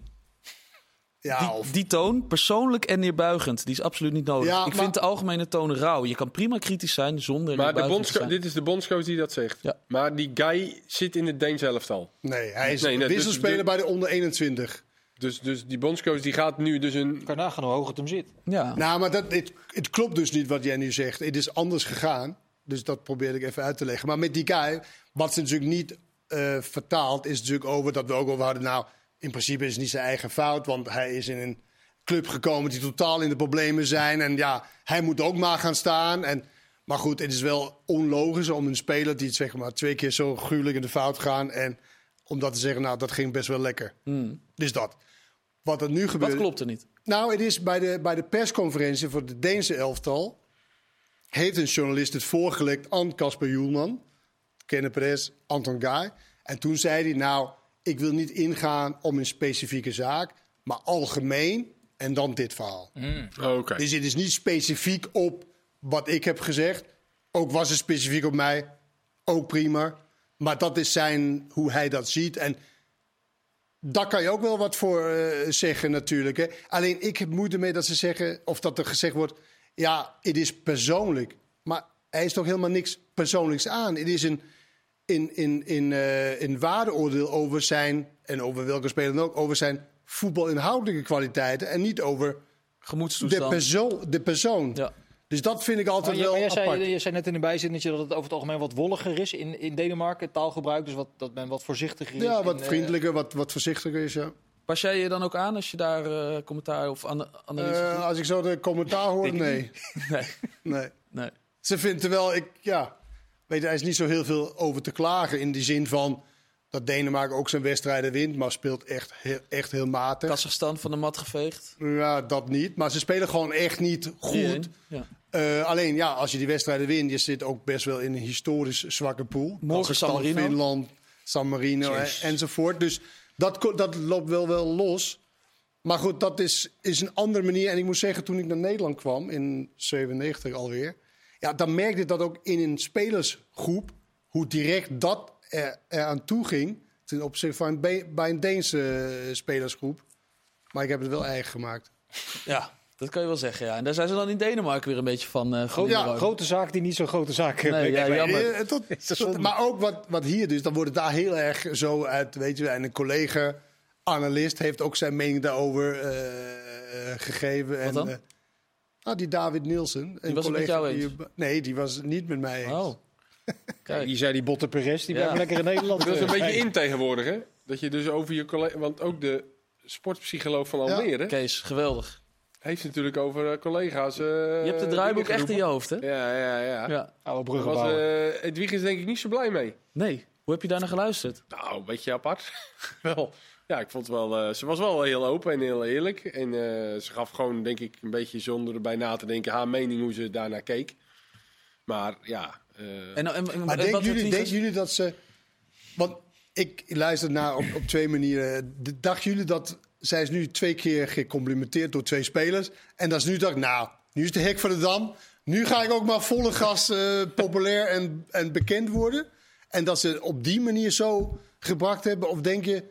Speaker 3: Ja,
Speaker 2: Die,
Speaker 3: of
Speaker 2: die toon, persoonlijk en neerbuigend, die is absoluut niet nodig.
Speaker 3: Ja,
Speaker 2: ik
Speaker 3: maar-
Speaker 2: vind de algemene toon rauw. Je kan prima kritisch zijn zonder
Speaker 5: Maar de bondsco- dit is de bondscoach die dat zegt.
Speaker 2: Ja.
Speaker 5: Maar die guy zit in het Deens elftal.
Speaker 3: Nee, hij is
Speaker 5: Nee, nee, dus-
Speaker 3: wisselspeler
Speaker 5: dus-
Speaker 3: bij de onder 21.
Speaker 5: Dus, dus die bondscoach die gaat nu dus een...
Speaker 4: Kan nagaan hoe hoog het hem zit.
Speaker 2: Ja.
Speaker 3: Nou, maar dat, het, het klopt dus niet wat jij nu zegt. Het is anders gegaan. Dus dat probeer ik even uit te leggen. Maar met die guy, wat ze natuurlijk niet eh, vertaalt, is natuurlijk over dat we ook over hadden. Nou, in principe is het niet zijn eigen fout, want hij is in een club gekomen die totaal in de problemen zijn. En ja, hij moet ook maar gaan staan. En, maar goed, het is wel onlogisch om een speler die zeg maar twee keer zo gruwelijk in de fout gaan. En om dat te zeggen, nou, dat ging best wel lekker. Dus dat. Wat er nu gebeurt.
Speaker 2: Wat klopt er niet?
Speaker 3: Nou, het is bij de, bij de persconferentie voor de Deense elftal... heeft een journalist het voorgelegd aan Casper Joelman... Perez, Anton Guy. En toen zei hij, nou, ik wil niet ingaan om een specifieke zaak... maar algemeen en dan dit verhaal.
Speaker 5: Oh, Oké.
Speaker 3: Dus het is niet specifiek op wat ik heb gezegd. Ook was het specifiek op mij, ook prima. Maar dat is zijn, hoe hij dat ziet. En daar kan je ook wel wat voor eh, zeggen natuurlijk. Hè. Alleen ik heb moeite mee dat ze zeggen, of dat er gezegd wordt... ja, het is persoonlijk. Maar er is toch helemaal niks persoonlijks aan. Het is een, in, in, in, eh, een waardeoordeel over zijn... en over welke speler dan ook, over zijn voetbalinhoudelijke kwaliteiten... en niet over de, persoon de persoon.
Speaker 2: Ja.
Speaker 3: Dus dat vind ik
Speaker 4: Maar,
Speaker 3: altijd
Speaker 4: je,
Speaker 3: wel apart.
Speaker 4: zei, je zei net in de bijzinnetje dat het over het algemeen wat wolliger is in, in Denemarken, het taalgebruik. Dus wat, dat men wat voorzichtiger is.
Speaker 3: ja, wat
Speaker 4: in, eh,
Speaker 3: vriendelijker, wat, wat voorzichtiger is, ja.
Speaker 2: Pas jij je dan ook aan als je daar eh, commentaar of ana- analyse
Speaker 3: Eh, als ik zo de commentaar hoor, nee. *laughs*
Speaker 2: Nee,
Speaker 3: nee.
Speaker 2: nee.
Speaker 3: Ze vindt terwijl ik, ja, weet je, er is niet zo heel veel over te klagen in die zin van dat Denemarken ook zijn wedstrijden wint, maar speelt echt heel, echt heel matig.
Speaker 2: Kazachstan van de mat geveegd.
Speaker 3: Ja, dat niet. Maar ze spelen gewoon echt niet goed.
Speaker 2: 3-1. Ja.
Speaker 3: Eh, alleen ja, als je die wedstrijden wint, je zit ook best wel in een historisch zwakke pool.
Speaker 2: Morgen San Marino.
Speaker 3: Finland, San Marino hè, enzovoort. Dus Dat, dat loopt wel, wel los. Maar goed, dat is, is een andere manier. En ik moet zeggen, toen ik naar Nederland kwam, in 97 alweer... Ja, dan merkte ik dat ook in een spelersgroep... hoe direct dat er, aan toe ging... ten opzichte van bij een Deense eh, spelersgroep. Maar ik heb het wel eigen gemaakt.
Speaker 2: Ja, dat kan je wel zeggen. Ja. En daar zijn ze dan in Denemarken weer een beetje van. eh van
Speaker 4: Grote, zaak die niet zo'n grote zaak
Speaker 2: Nee, *laughs* ja, jammer.
Speaker 3: Eh, tot- *laughs* tot- maar ook wat, wat hier dus, dan wordt het daar heel erg zo uit, weet je, en een collega analist heeft ook zijn mening daarover eh, gegeven. en,
Speaker 2: dan?
Speaker 3: eh, ah, die David Nielsen. Een
Speaker 2: was het met
Speaker 3: collega
Speaker 2: jou
Speaker 3: die- nee, die was het niet met mij eens.
Speaker 2: Oh. *laughs* Kijk.
Speaker 4: Die zei die Botte Perez, die
Speaker 2: Ja.
Speaker 4: blijft lekker in Nederland.
Speaker 5: Dat is een beetje in tegenwoordig, hè? Dat je dus over je collega... Want ook de sportpsycholoog van
Speaker 3: Ja.
Speaker 5: Almere
Speaker 2: Kees, geweldig.
Speaker 5: Heeft natuurlijk over eh, collega's... eh,
Speaker 2: Je hebt het draaiboek echt in je hoofd, hè?
Speaker 5: Ja, ja, ja.
Speaker 2: Ja.
Speaker 4: Oude
Speaker 5: Daar was
Speaker 4: bruggenbouwer.
Speaker 5: eh Edwiges denk ik niet zo blij mee.
Speaker 2: Nee. Hoe heb je daar naar geluisterd?
Speaker 5: Nou, een beetje apart. *laughs* wel. Ja, ik vond het wel... eh, ze was wel heel open en heel eerlijk. En eh, ze gaf gewoon, denk ik, een beetje zonder erbij na te denken... haar mening hoe ze daarnaar keek. Maar ja... eh,
Speaker 2: En, en, en-
Speaker 3: Maar
Speaker 2: en
Speaker 3: denken jullie, jullie dat ze... Want ik luister naar op, op twee manieren. De- Dachten jullie dat... Zij is nu twee keer gecomplimenteerd door twee spelers. En dat is nu dacht ik, nou, nu is de hek van de dam. Nu ga ik ook maar volle gas eh, populair en, en bekend worden. En dat ze op die manier zo gebracht hebben. Of denk je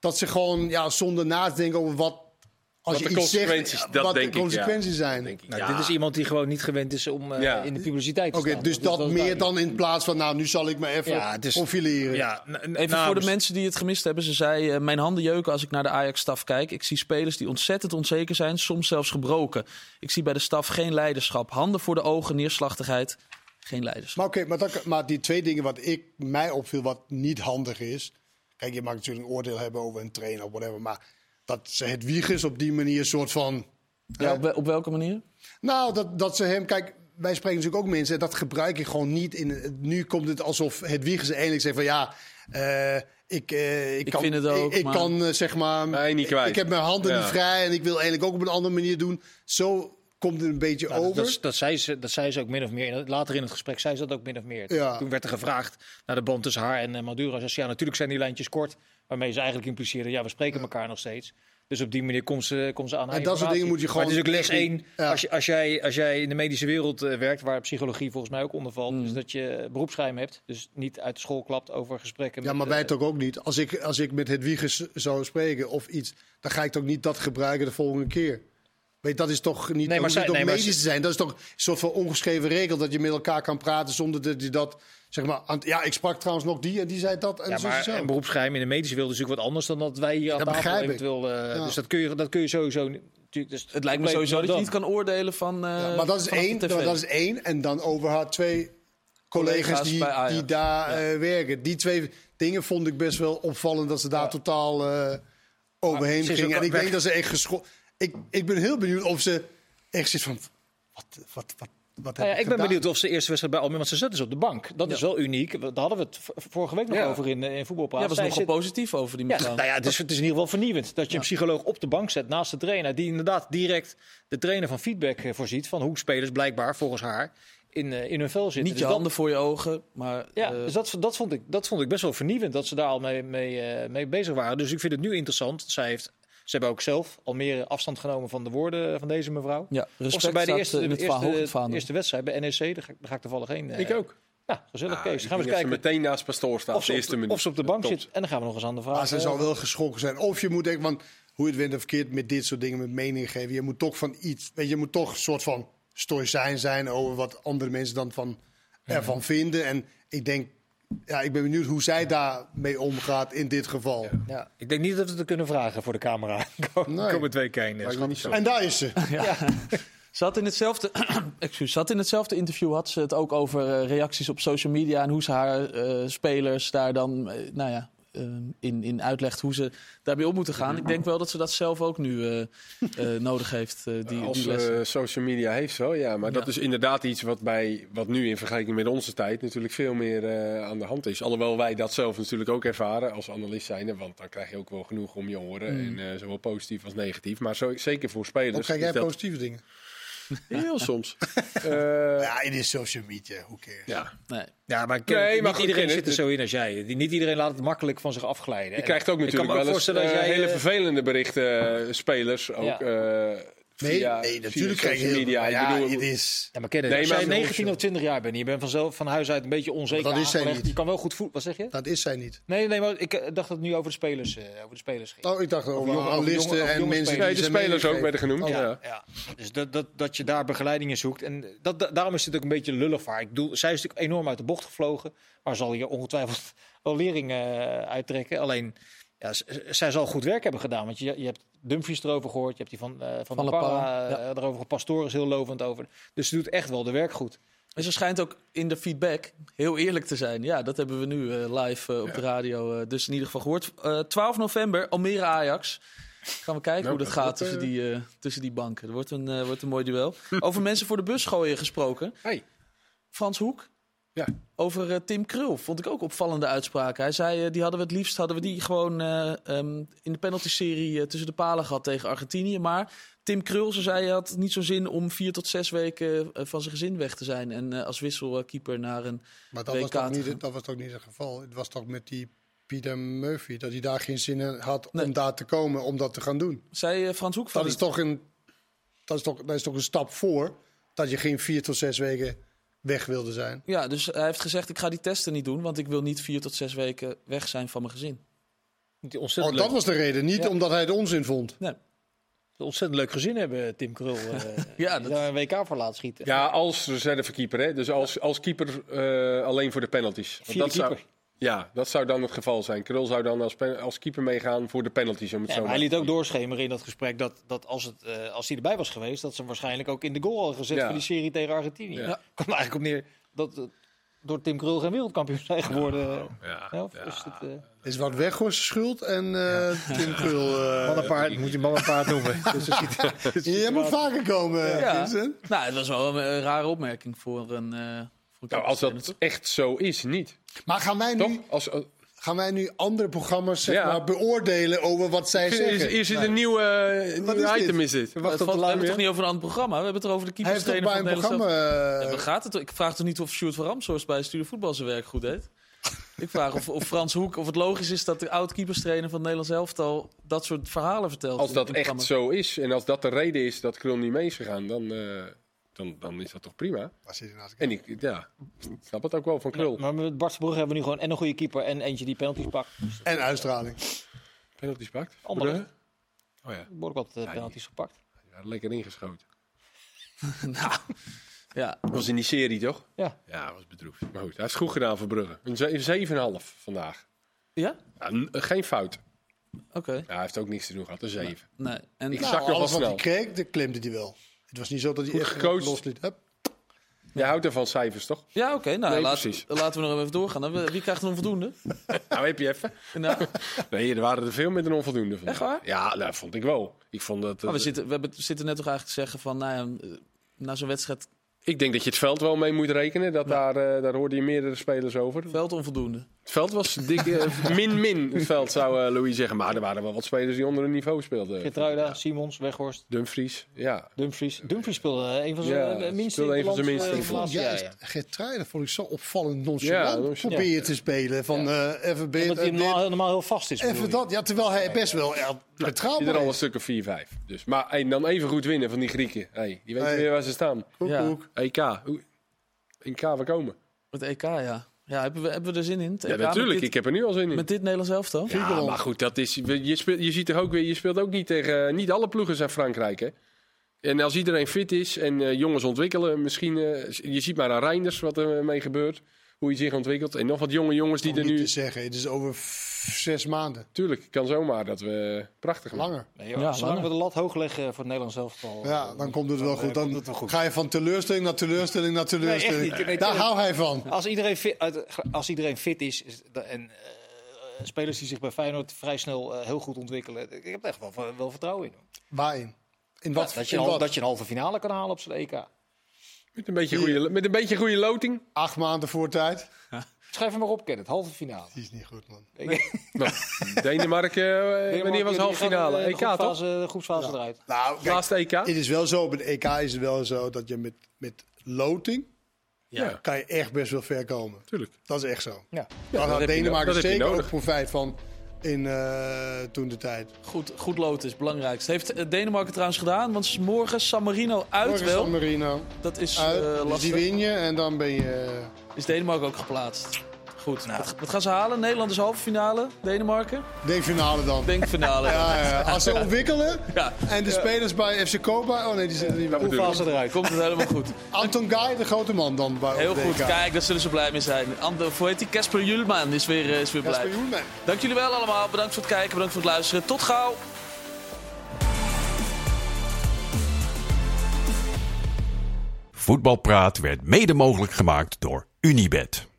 Speaker 3: dat ze gewoon ja, zonder na te denken over wat... Als
Speaker 5: Wat
Speaker 3: je
Speaker 5: de
Speaker 3: iets zegt,
Speaker 5: consequenties, dat
Speaker 3: wat
Speaker 5: denk
Speaker 3: de
Speaker 5: ik,
Speaker 3: consequenties
Speaker 5: ja.
Speaker 3: zijn.
Speaker 5: denk ik.
Speaker 4: Nou,
Speaker 5: ja.
Speaker 4: Dit is iemand die gewoon niet gewend is om eh,
Speaker 5: Ja.
Speaker 4: in de publiciteit te
Speaker 3: Oké,
Speaker 4: staan.
Speaker 3: dus dat meer
Speaker 4: duidelijk.
Speaker 3: dan in plaats van, nou, nu zal ik me even
Speaker 4: Ja, het is-
Speaker 3: profileren.
Speaker 4: Ja,
Speaker 2: Even
Speaker 4: nou,
Speaker 2: voor de
Speaker 4: dus-
Speaker 2: mensen die het gemist hebben. Ze zei, eh, mijn handen jeuken als ik naar de Ajax-staf kijk. Ik zie spelers die ontzettend onzeker zijn, soms zelfs gebroken. Ik zie bij de staf geen leiderschap. Handen voor de ogen, neerslachtigheid. Geen leiderschap.
Speaker 3: Maar oké, maar, dat- maar die twee dingen wat ik, mij opviel, wat niet handig is. Kijk, je mag natuurlijk een oordeel hebben over een trainer of whatever. Maar dat ze het Wiegers op die manier soort van.
Speaker 2: Ja, op, wel- op welke manier?
Speaker 3: Nou, dat, dat ze hem. Kijk, wij spreken natuurlijk ook mensen. en Dat gebruik ik gewoon niet. In, nu komt het alsof het Wiegers eindelijk zegt van ja. eh, ik, eh, ik,
Speaker 2: Ik
Speaker 3: kan,
Speaker 2: vind het ook,
Speaker 3: ik, ik
Speaker 2: maar-
Speaker 3: kan eh, zeg maar.
Speaker 5: Nee, niet kwijt.
Speaker 3: Ik heb mijn handen
Speaker 5: Ja.
Speaker 3: niet vrij en ik wil eigenlijk ook op een andere manier doen. Zo komt het een beetje
Speaker 4: Nou, dat-
Speaker 3: over.
Speaker 4: Dat, dat, zei ze, dat zei ze ook min of meer. Later in het gesprek zei ze dat ook min of meer.
Speaker 3: Ja.
Speaker 4: Toen werd er gevraagd naar de band tussen haar en uh, Maduro. Ze zei, ja, natuurlijk zijn die lijntjes kort. Waarmee ze eigenlijk impliceerden, ja, we spreken elkaar nog steeds. Dus op die manier komt ze, komt ze aan
Speaker 3: En dat soort dingen moet je
Speaker 4: Maar het is ook les
Speaker 3: gewoon-
Speaker 4: één.
Speaker 3: Ja.
Speaker 4: Als, je, als, jij, als jij in de medische wereld eh, werkt, waar psychologie volgens mij ook onder valt,
Speaker 3: Mm.
Speaker 4: is dat je beroepsgeheim hebt. Dus niet uit de school klapt over gesprekken.
Speaker 3: Ja,
Speaker 4: met,
Speaker 3: maar wij
Speaker 4: eh,
Speaker 3: toch ook niet. Als ik, als ik met Hedwiges zou spreken of iets, dan ga ik toch niet dat gebruiken de volgende keer. Weet, dat is toch niet.
Speaker 4: Nee, maar zij- nee,
Speaker 3: medisch
Speaker 4: ze-
Speaker 3: te zijn. Dat is toch een soort van ongeschreven regel dat je met elkaar kan praten zonder dat je dat zeg maar. aan- ja, ik sprak trouwens nog die en die zei dat en
Speaker 4: Ja,
Speaker 3: zo.
Speaker 4: maar
Speaker 3: zo.
Speaker 4: een beroepsgeheim in de medische wereld is natuurlijk wat anders dan dat wij hier aan
Speaker 3: Dat
Speaker 4: tafel eventueel... eh,
Speaker 3: Ja.
Speaker 4: Dus dat kun je, dat kun je sowieso... dus
Speaker 2: Het lijkt me sowieso dat je niet kan oordelen van. eh,
Speaker 3: Ja, maar dat is, één, dat is één. En dan over haar twee collega's,
Speaker 2: Collega's
Speaker 3: die, die daar eh, werken. Die twee dingen vond ik best wel opvallend dat ze daar totaal eh, overheen gingen. En ik
Speaker 4: weg-
Speaker 3: denk dat ze echt geschokt. Ik, ik ben heel benieuwd of ze echt zit van. Wat, wat, wat, wat
Speaker 4: Nou ja,
Speaker 3: heb
Speaker 4: ik ben
Speaker 3: gedaan?
Speaker 4: benieuwd of ze de eerste wedstrijd bij Almere... Want ze zat dus op de bank. Dat is wel uniek. Daar hadden we het vorige week nog
Speaker 5: Ja.
Speaker 4: over in, eh, in voetbalpraat.
Speaker 2: Ja, was
Speaker 4: Zij
Speaker 2: nogal
Speaker 4: zit-
Speaker 2: positief over die
Speaker 4: Ja,
Speaker 2: mevrouw.
Speaker 4: nou ja, het is, het is in ieder geval vernieuwend dat je een psycholoog op de bank zet naast de trainer. Die inderdaad direct de trainer van feedback eh, voorziet. Van hoe spelers blijkbaar volgens haar in, eh, in hun vel zitten.
Speaker 2: Niet
Speaker 4: Dus
Speaker 2: je
Speaker 4: dat-
Speaker 2: handen voor je ogen, maar.
Speaker 4: Ja, dus dat, dat, vond ik, dat vond ik best wel vernieuwend dat ze daar al mee, mee, mee bezig waren. Dus ik vind het nu interessant. Zij heeft, ze hebben ook zelf al meer afstand genomen van de woorden van deze mevrouw.
Speaker 2: ja,
Speaker 4: Of
Speaker 2: respect
Speaker 4: ze bij de eerste,
Speaker 2: eh, in
Speaker 4: de eerste,
Speaker 2: vaandel.
Speaker 4: eerste wedstrijd bij NEC, daar ga, daar ga ik toevallig heen. eh,
Speaker 5: Ik ook.
Speaker 4: Ja, gezellig
Speaker 5: Ah,
Speaker 4: Kees. Gaan we eens
Speaker 5: ze
Speaker 4: kijken
Speaker 5: meteen naast Pastoor staat,
Speaker 4: of
Speaker 5: de
Speaker 4: ze, op,
Speaker 5: eerste
Speaker 4: de-
Speaker 5: minuut.
Speaker 4: of ze op de bank
Speaker 5: Tops.
Speaker 4: zit. En dan gaan we nog eens aan de vraag.
Speaker 3: Maar ze
Speaker 4: eh,
Speaker 3: zal wel geschrokken zijn. Of je moet denken, want hoe je het wint of verkeerd met dit soort dingen, met mening geven. Je moet toch van iets, weet je, je moet toch een soort van stoïcijn zijn over wat andere mensen dan van, ervan vinden. En ik denk, ja, ik ben benieuwd hoe zij daarmee omgaat in dit geval.
Speaker 4: Ja, ik denk niet dat we het kunnen vragen voor de camera. *laughs* Kom,
Speaker 3: Nee.
Speaker 4: Komen twee
Speaker 5: zo.
Speaker 3: En daar is ze. *laughs* *laughs*
Speaker 2: Ze had in hetzelfde, *clears throat* excuus, ze had in hetzelfde interview had ze het ook over eh, reacties op social media en hoe ze haar eh, spelers daar dan, eh, nou ja, in, in uitlegt hoe ze daarmee om moeten gaan. Ik denk wel dat ze dat zelf ook nu eh, eh, *laughs* nodig heeft, eh, die,
Speaker 5: Als
Speaker 2: die lessen.
Speaker 5: social media heeft zo, ja. Maar dat is inderdaad iets wat, bij, wat nu in vergelijking met onze tijd natuurlijk veel meer eh, aan de hand is. Alhoewel wij dat zelf natuurlijk ook ervaren als analist zijn. Want dan krijg je ook wel genoeg om je oren. En, eh, zowel positief als negatief. Maar zo, zeker voor spelers.
Speaker 3: Of kijk
Speaker 5: is
Speaker 3: jij
Speaker 5: dat-
Speaker 3: positieve dingen?
Speaker 5: Heel soms. *laughs* Eh,
Speaker 3: Ja, in de social media, hoe cares.
Speaker 5: ja.
Speaker 2: Nee.
Speaker 4: Ja, maar,
Speaker 5: Nee,
Speaker 4: niet
Speaker 5: maar goed,
Speaker 4: iedereen zit er zo in als jij. Die- Niet iedereen laat het makkelijk van zich afglijden.
Speaker 5: Je krijgt ook natuurlijk wel eens
Speaker 4: voorstellen dat
Speaker 5: eh,
Speaker 4: jij,
Speaker 5: hele
Speaker 4: eh,
Speaker 5: vervelende berichten, spelers ook.
Speaker 4: Ja.
Speaker 5: eh,
Speaker 3: Nee,
Speaker 5: via,
Speaker 3: nee,
Speaker 5: via
Speaker 3: natuurlijk krijg je
Speaker 5: media.
Speaker 3: ja,
Speaker 5: bedoel,
Speaker 3: het is...
Speaker 4: Ja, maar ken je
Speaker 5: Nee,
Speaker 4: als
Speaker 5: maar
Speaker 4: jij
Speaker 5: wel
Speaker 4: 19 of 20 jaar bent en je bent vanzelf van huis uit een beetje onzeker
Speaker 3: Dat is zij niet.
Speaker 4: Je kan wel goed voet. Wat zeg je?
Speaker 3: Dat is zij niet.
Speaker 4: Nee, nee, maar ik eh, dacht dat het nu over de spelers, eh, over de spelers ging.
Speaker 3: Oh, ik dacht over
Speaker 4: jonge- over
Speaker 3: analisten en
Speaker 4: jonge
Speaker 3: mensen
Speaker 4: spelers.
Speaker 5: Nee,
Speaker 3: die
Speaker 5: de
Speaker 3: zijn
Speaker 5: spelers ook werden genoemd.
Speaker 3: Oh,
Speaker 5: ja.
Speaker 4: Ja, dus dat, dat, dat je daar begeleiding in zoekt. En dat, dat- daarom is het ook een beetje lullig vaar. Ik bedoel, zij is natuurlijk enorm uit de bocht gevlogen. Maar zal je ongetwijfeld *laughs* wel lering eh, uittrekken. Alleen, ja, zij zal goed werk hebben gedaan. Want je, je hebt Dumfries erover gehoord. Je hebt die van, eh van,
Speaker 2: Van
Speaker 4: de Parra
Speaker 2: Parra,
Speaker 4: eh, erover. Pastoor is heel lovend over. Dus ze doet echt wel de werk goed.
Speaker 2: En ze schijnt ook in de feedback heel eerlijk te zijn. Ja, dat hebben we nu eh, live op de radio eh, dus in ieder geval gehoord. Eh 12 november, Almere Ajax. Gaan we kijken
Speaker 5: Nou,
Speaker 2: hoe dat
Speaker 5: dat
Speaker 2: gaat tussen, die, eh, tussen die banken. Dat wordt een, wordt een mooi duel. *laughs* Over mensen voor de bus gooien gesproken.
Speaker 5: Hey.
Speaker 2: Frans Hoek.
Speaker 5: Ja.
Speaker 2: Over eh, Tim Krul vond ik ook opvallende uitspraken. Hij zei, eh, die hadden we het liefst hadden we die gewoon eh, ehm, in de penalty-serie tussen de palen gehad tegen Argentinië. Maar Tim Krul, ze zei, had niet zo zin om vier tot zes weken van zijn gezin weg te zijn. En als wisselkeeper naar een...
Speaker 3: Maar dat
Speaker 2: WK
Speaker 3: was, toch niet, dat was toch niet het geval? Het was toch met die Peter Murphy, dat hij daar geen zin in had
Speaker 2: Nee.
Speaker 3: om daar te komen, om dat te gaan doen.
Speaker 2: Zei Frans Hoek van
Speaker 3: Dat is, toch een, dat, is toch, dat is toch een stap voor dat je geen vier tot zes weken weg wilde zijn.
Speaker 2: Ja, dus hij heeft gezegd, ik ga die testen niet doen, want ik wil niet vier tot zes weken weg zijn van mijn gezin.
Speaker 4: Die
Speaker 3: Oh,
Speaker 4: ontzettend,
Speaker 3: dat
Speaker 4: leuk,
Speaker 3: was de reden, niet
Speaker 4: Ja.
Speaker 3: omdat hij het onzin vond.
Speaker 2: Nee.
Speaker 4: ontzettend leuk gezin hebben, Tim Krul. eh, *laughs*
Speaker 2: Ja, dat-
Speaker 4: daar een WK voor laat schieten.
Speaker 5: Ja, als reservekeeper. Hè? Dus als, als keeper eh, alleen voor de penalties. Want dat zou,
Speaker 4: keeper.
Speaker 5: Ja, dat zou dan het geval zijn. Krul zou dan als, als keeper meegaan voor de penalties. Om het
Speaker 4: Ja,
Speaker 5: zo
Speaker 4: maar hij liet ook doorschemeren in dat gesprek dat, dat als, het, eh, als hij erbij was geweest, dat ze hem waarschijnlijk ook in de goal hadden gezet
Speaker 5: Ja.
Speaker 4: voor die serie tegen Argentinië.
Speaker 5: Ja.
Speaker 4: Ja. Komt eigenlijk op neer dat eh, door Tim Krul geen wereldkampioen zijn geworden.
Speaker 5: Ja,
Speaker 4: Ja, of
Speaker 5: ja.
Speaker 4: is het, eh,
Speaker 3: Is wat Weghorst schuld en eh Tim Krul. eh, *laughs*
Speaker 4: mannenpaard, moet je mannenpaard noemen. *laughs* dus
Speaker 3: Jij *laughs* moet vaker komen,
Speaker 2: Ja.
Speaker 3: Vincent.
Speaker 2: Nou, het was wel een, eh, rare opmerking voor een... een
Speaker 5: Nou, als dat
Speaker 2: toch?
Speaker 5: echt zo is, niet.
Speaker 3: Maar gaan wij nu,
Speaker 5: Als, als-
Speaker 3: gaan wij nu andere programma's zeg
Speaker 5: Ja.
Speaker 3: maar, beoordelen over wat zij
Speaker 5: is,
Speaker 3: zeggen?
Speaker 5: is dit een nieuw, eh,
Speaker 3: Wat
Speaker 5: nieuw
Speaker 3: is dit?
Speaker 5: item? Is dit?
Speaker 2: Valt, we hebben het toch niet over een ander programma? We hebben het er over de
Speaker 3: Hij heeft
Speaker 2: keeperstrainer
Speaker 3: bij
Speaker 2: van
Speaker 3: een
Speaker 2: het Nederlands
Speaker 3: programma... eh,
Speaker 2: Ja, gaat het? Ik vraag toch niet of Sjoerd van Ramshorst bij Studio Voetbal zijn werk goed deed? Ik vraag of, of Frans Hoek, of het logisch is dat de oud-keeperstrainer van het Nederlands elftal dat soort verhalen vertelt.
Speaker 5: Als dat echt zo is en als dat de reden is dat Krul niet mee is gegaan, dan, eh, dan, dan is dat toch prima.
Speaker 3: nou
Speaker 5: En ik ja, ik snap het ook wel van Krul.
Speaker 4: maar met Bart Verbrugge hebben we nu gewoon en een goede keeper en eentje die penalties pakt.
Speaker 3: En uitstraling.
Speaker 5: Penalties pakt.
Speaker 4: Andere.
Speaker 5: Brugge? Oh ja,
Speaker 4: ook wat eh, penalties gepakt.
Speaker 5: ja, lekker ingeschoten. *laughs*
Speaker 2: nou, ja,
Speaker 5: Dat was in die serie toch?
Speaker 4: Ja.
Speaker 5: Ja, dat was bedroefd. Maar goed, hij is goed gedaan voor Brugge. Een ze- 7,5 vandaag.
Speaker 2: ja?
Speaker 5: Ja, geen fout.
Speaker 2: Oké.
Speaker 5: Ja, hij heeft ook niks te doen gehad, een 7.
Speaker 2: Nee. En
Speaker 5: Ik
Speaker 2: ja,
Speaker 5: nog wel
Speaker 3: alles wat hij kreeg, dat klemde hij wel. Het was niet zo dat hij echt
Speaker 5: gecoacht.
Speaker 3: losliet. Hup.
Speaker 5: Jij houdt ervan cijfers, toch?
Speaker 2: ja oké. nou,
Speaker 5: Nee,
Speaker 2: laat-
Speaker 5: precies.
Speaker 2: laten we nog even doorgaan. Dan. Wie krijgt een onvoldoende? *laughs*
Speaker 5: Nou, heb je even.
Speaker 2: Nou,
Speaker 5: Nee, er waren er veel met een onvoldoende vandaag.
Speaker 2: Echt waar?
Speaker 5: Ja, dat vond ik wel. Ik, vond dat,
Speaker 2: maar we,
Speaker 5: eh,
Speaker 2: zitten, we hebben, zitten net toch eigenlijk te zeggen van, nou ja, eh, na zo'n wedstrijd
Speaker 5: ik denk dat je het veld wel mee moet rekenen. Dat daar, eh, daar hoorde je meerdere spelers over.
Speaker 2: veld onvoldoende.
Speaker 5: Het veld was dik, eh, min-min. Het veld zou eh, Louis zeggen. Maar er waren wel wat spelers die onder hun niveau speelden.
Speaker 4: Gertruida, Simons, Weghorst,
Speaker 5: Dumfries. Ja.
Speaker 4: Dumfries. Dumfries speelde eh, een van zijn
Speaker 5: Ja,
Speaker 4: eh, minste
Speaker 5: speelde een van zijn minste.
Speaker 4: eh, ja.
Speaker 3: Geertruiden vond ik zo opvallend nonchalant.
Speaker 5: Ja.
Speaker 3: Probeer je te spelen. Van eh, even beter.
Speaker 4: Omdat hij normaal, normaal heel vast is.
Speaker 3: even dat. Ja, terwijl hij best wel ja,
Speaker 5: Je er
Speaker 3: betrouwbaar
Speaker 5: al een
Speaker 3: is.
Speaker 5: stuk of 4-5. Dus, maar hey, dan even goed winnen van die Grieken. Hey, die weten
Speaker 3: Hey.
Speaker 5: weer waar ze staan.
Speaker 3: Koekoek.
Speaker 5: EK. Hoe- EK, we komen.
Speaker 2: Het EK, ja. Ja, hebben we, hebben we er zin in?
Speaker 5: Ja, natuurlijk.
Speaker 2: Dit,
Speaker 5: Ik heb er nu al zin in.
Speaker 2: met dit Nederlands elftal?
Speaker 5: Ja, maar goed, dat is, je, speelt, je ziet er ook weer, je speelt ook niet tegen, niet alle ploegen zijn Frankrijk, hè. En als iedereen fit is en eh, jongens ontwikkelen, misschien, eh, je ziet maar aan Reinders wat er mee gebeurt, hoe hij zich ontwikkelt. En nog wat jonge jongens die er
Speaker 3: niet
Speaker 5: nu,
Speaker 3: te zeggen. Het is over zes maanden.
Speaker 5: tuurlijk, kan zomaar dat we prachtig.
Speaker 3: Langer.
Speaker 4: Nee, joh,
Speaker 2: Ja,
Speaker 4: zolang
Speaker 2: langer.
Speaker 4: we de lat hoog leggen voor het Nederlands elftal.
Speaker 3: Ja, dan komt het wel
Speaker 4: dan,
Speaker 3: goed.
Speaker 4: eh,
Speaker 3: Dan
Speaker 4: komt het wel goed.
Speaker 3: ga je van teleurstelling naar teleurstelling naar teleurstelling.
Speaker 4: echt niet. Nee,
Speaker 3: Daar hou hij van.
Speaker 4: Als iedereen fit, als iedereen fit is, en eh, spelers die zich bij Feyenoord vrij snel eh, heel goed ontwikkelen, ik heb er echt wel, wel vertrouwen in.
Speaker 3: Waarin? In wat?
Speaker 4: dat, je
Speaker 3: in wat?
Speaker 4: dat je een halve finale kan halen op zijn EK.
Speaker 5: Met een beetje goede, met een beetje goede loting.
Speaker 3: Acht maanden voor tijd.
Speaker 4: Schrijf hem maar op, Kenneth. Halve finale.
Speaker 3: Die is niet goed, man. *laughs*
Speaker 5: Nou, Denemarken, eh, wanneer was halve finale? EK toch?
Speaker 4: Groepsfase, de groepsfase eruit.
Speaker 3: Nou, kijk,
Speaker 5: Laatste EK?
Speaker 3: het is wel zo, bij de EK is het wel zo dat je met, met loting
Speaker 5: Ja,
Speaker 3: kan je echt best wel ver komen.
Speaker 5: tuurlijk.
Speaker 3: Dat is echt zo.
Speaker 4: Ja.
Speaker 3: Daar
Speaker 5: dat
Speaker 3: had
Speaker 5: heb je no-
Speaker 3: Denemarken
Speaker 5: dat heb je
Speaker 3: zeker ook profijt van in eh, toen de tijd.
Speaker 2: Goed, goed lood is het belangrijkste. Heeft eh, Denemarken trouwens gedaan, want morgen San Marino uit
Speaker 3: Morgen
Speaker 2: wel.
Speaker 3: San Marino
Speaker 2: Dat is
Speaker 3: uit,
Speaker 2: eh,
Speaker 3: dus die
Speaker 2: lastig.
Speaker 3: win je en dan ben je...
Speaker 2: Is Denemarken ook geplaatst. Goed, wat, wat gaan ze halen? Nederland is halve finale, Denemarken?
Speaker 3: Denk finale dan.
Speaker 2: Denk finale.
Speaker 3: Ja, ja, als ze ontwikkelen
Speaker 2: Ja.
Speaker 3: en de spelers bij FC Koba... Oh nee, die zitten niet bij.
Speaker 4: Groepsfase eruit.
Speaker 2: Komt het helemaal goed.
Speaker 3: Anton Guy, de grote man dan bij
Speaker 2: Heel goed, kijk, daar zullen ze blij mee zijn. Ander, hoe heet die? Casper Julman is weer, eh, is weer
Speaker 3: Casper
Speaker 2: blij.
Speaker 3: Joelman.
Speaker 2: Dank jullie wel allemaal. Bedankt voor het kijken, bedankt voor het luisteren. Tot gauw.
Speaker 1: Voetbalpraat werd mede mogelijk gemaakt door Unibed.